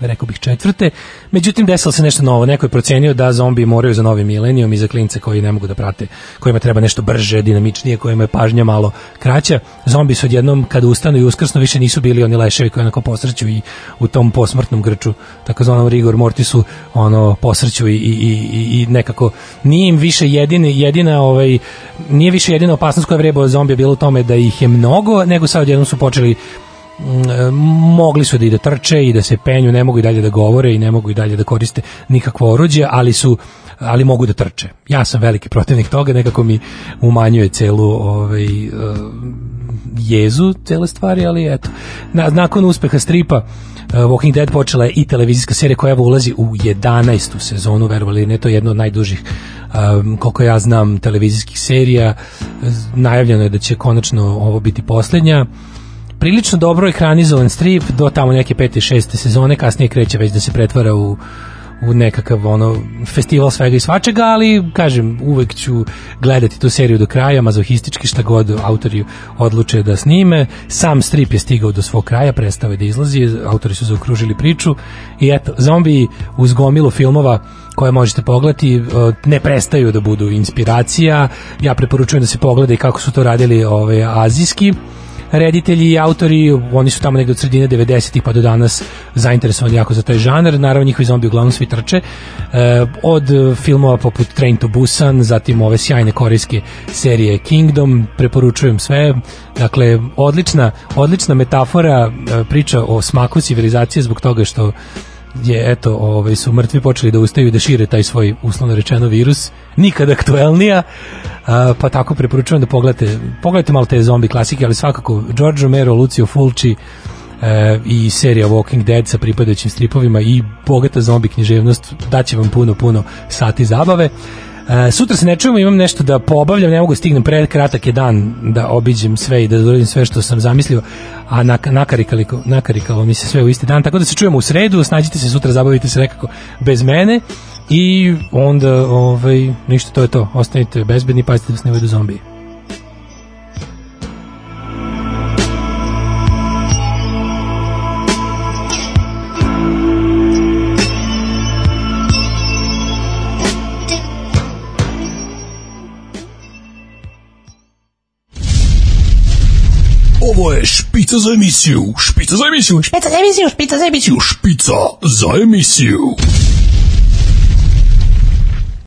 rekao bih četvrte. Međutim, desilo se nešto novo. Neko je procenio da zombi moraju za novi milenijum i za klince koji ne mogu da prate, kojima treba nešto brže, dinamičnije, kojima je pažnja malo kraća. Zombi su odjednom, kada ustanu i uskrsno, više nisu bili oni leševi koji onako posrću i u tom posmrtnom grču, takozvanom rigor mortisu, ono, posrću i, i, i, i nekako nije im više jedini, jedina, ovaj, nije više jedina opasnost koja vreba od zombija bila u tome da ih je mnogo, nego sad odjednom su počeli mogli su da i da trče i da se penju, ne mogu i dalje da govore i ne mogu i dalje da koriste nikakvo oruđe, ali su ali mogu da trče. Ja sam veliki protivnik toga, nekako mi umanjuje celu ovaj e, jezu cele stvari, ali eto. Na, nakon uspeha stripa uh, Walking Dead počela je i televizijska serija koja ulazi u 11. sezonu, verovali ne, to je jedno od najdužih um, koliko ja znam televizijskih serija. Najavljeno je da će konačno ovo biti poslednja prilično dobro ekranizovan strip do tamo neke pete i šeste sezone, kasnije kreće već da se pretvara u u nekakav ono festival svega i svačega, ali kažem, uvek ću gledati tu seriju do kraja, mazohistički šta god autori odluče da snime. Sam strip je stigao do svog kraja, prestao je da izlazi, autori su zaokružili priču i eto, zombi uz gomilu filmova koje možete pogledati, ne prestaju da budu inspiracija. Ja preporučujem da se pogleda i kako su to radili ove, azijski reditelji i autori, oni su tamo negde od sredine 90-ih pa do danas zainteresovani jako za taj žanar, naravno njihovi zombi uglavnom svi trče, e, od filmova poput Train to Busan, zatim ove sjajne korejske serije Kingdom, preporučujem sve, dakle, odlična, odlična metafora, e, priča o smaku civilizacije zbog toga što je eto, ovaj su mrtvi počeli da ustaju i da šire taj svoj uslovno rečeno virus, nikad aktuelnija. a, pa tako preporučujem da pogledate, pogledajte malo te zombi klasike, ali svakako George Romero, Lucio Fulci e, i serija Walking Dead sa pripadajućim stripovima i bogata zombi književnost daće vam puno, puno sati zabave. E, sutra se ne čujemo, imam nešto da pobavljam, ne mogu da stignem pre kratak je dan da obiđem sve i da uradim sve što sam zamislio, a nak nakarikalo, nakarikalo mi se sve u isti dan, tako da se čujemo u sredu, snađite se sutra, zabavite se nekako bez mene i onda ovaj, ništa, to je to, ostanite bezbedni, pazite da se ne uvedu zombiji. Ovo je špica za emisiju, špica za emisiju, špica za emisiju, špica za emisiju, špica za emisiju.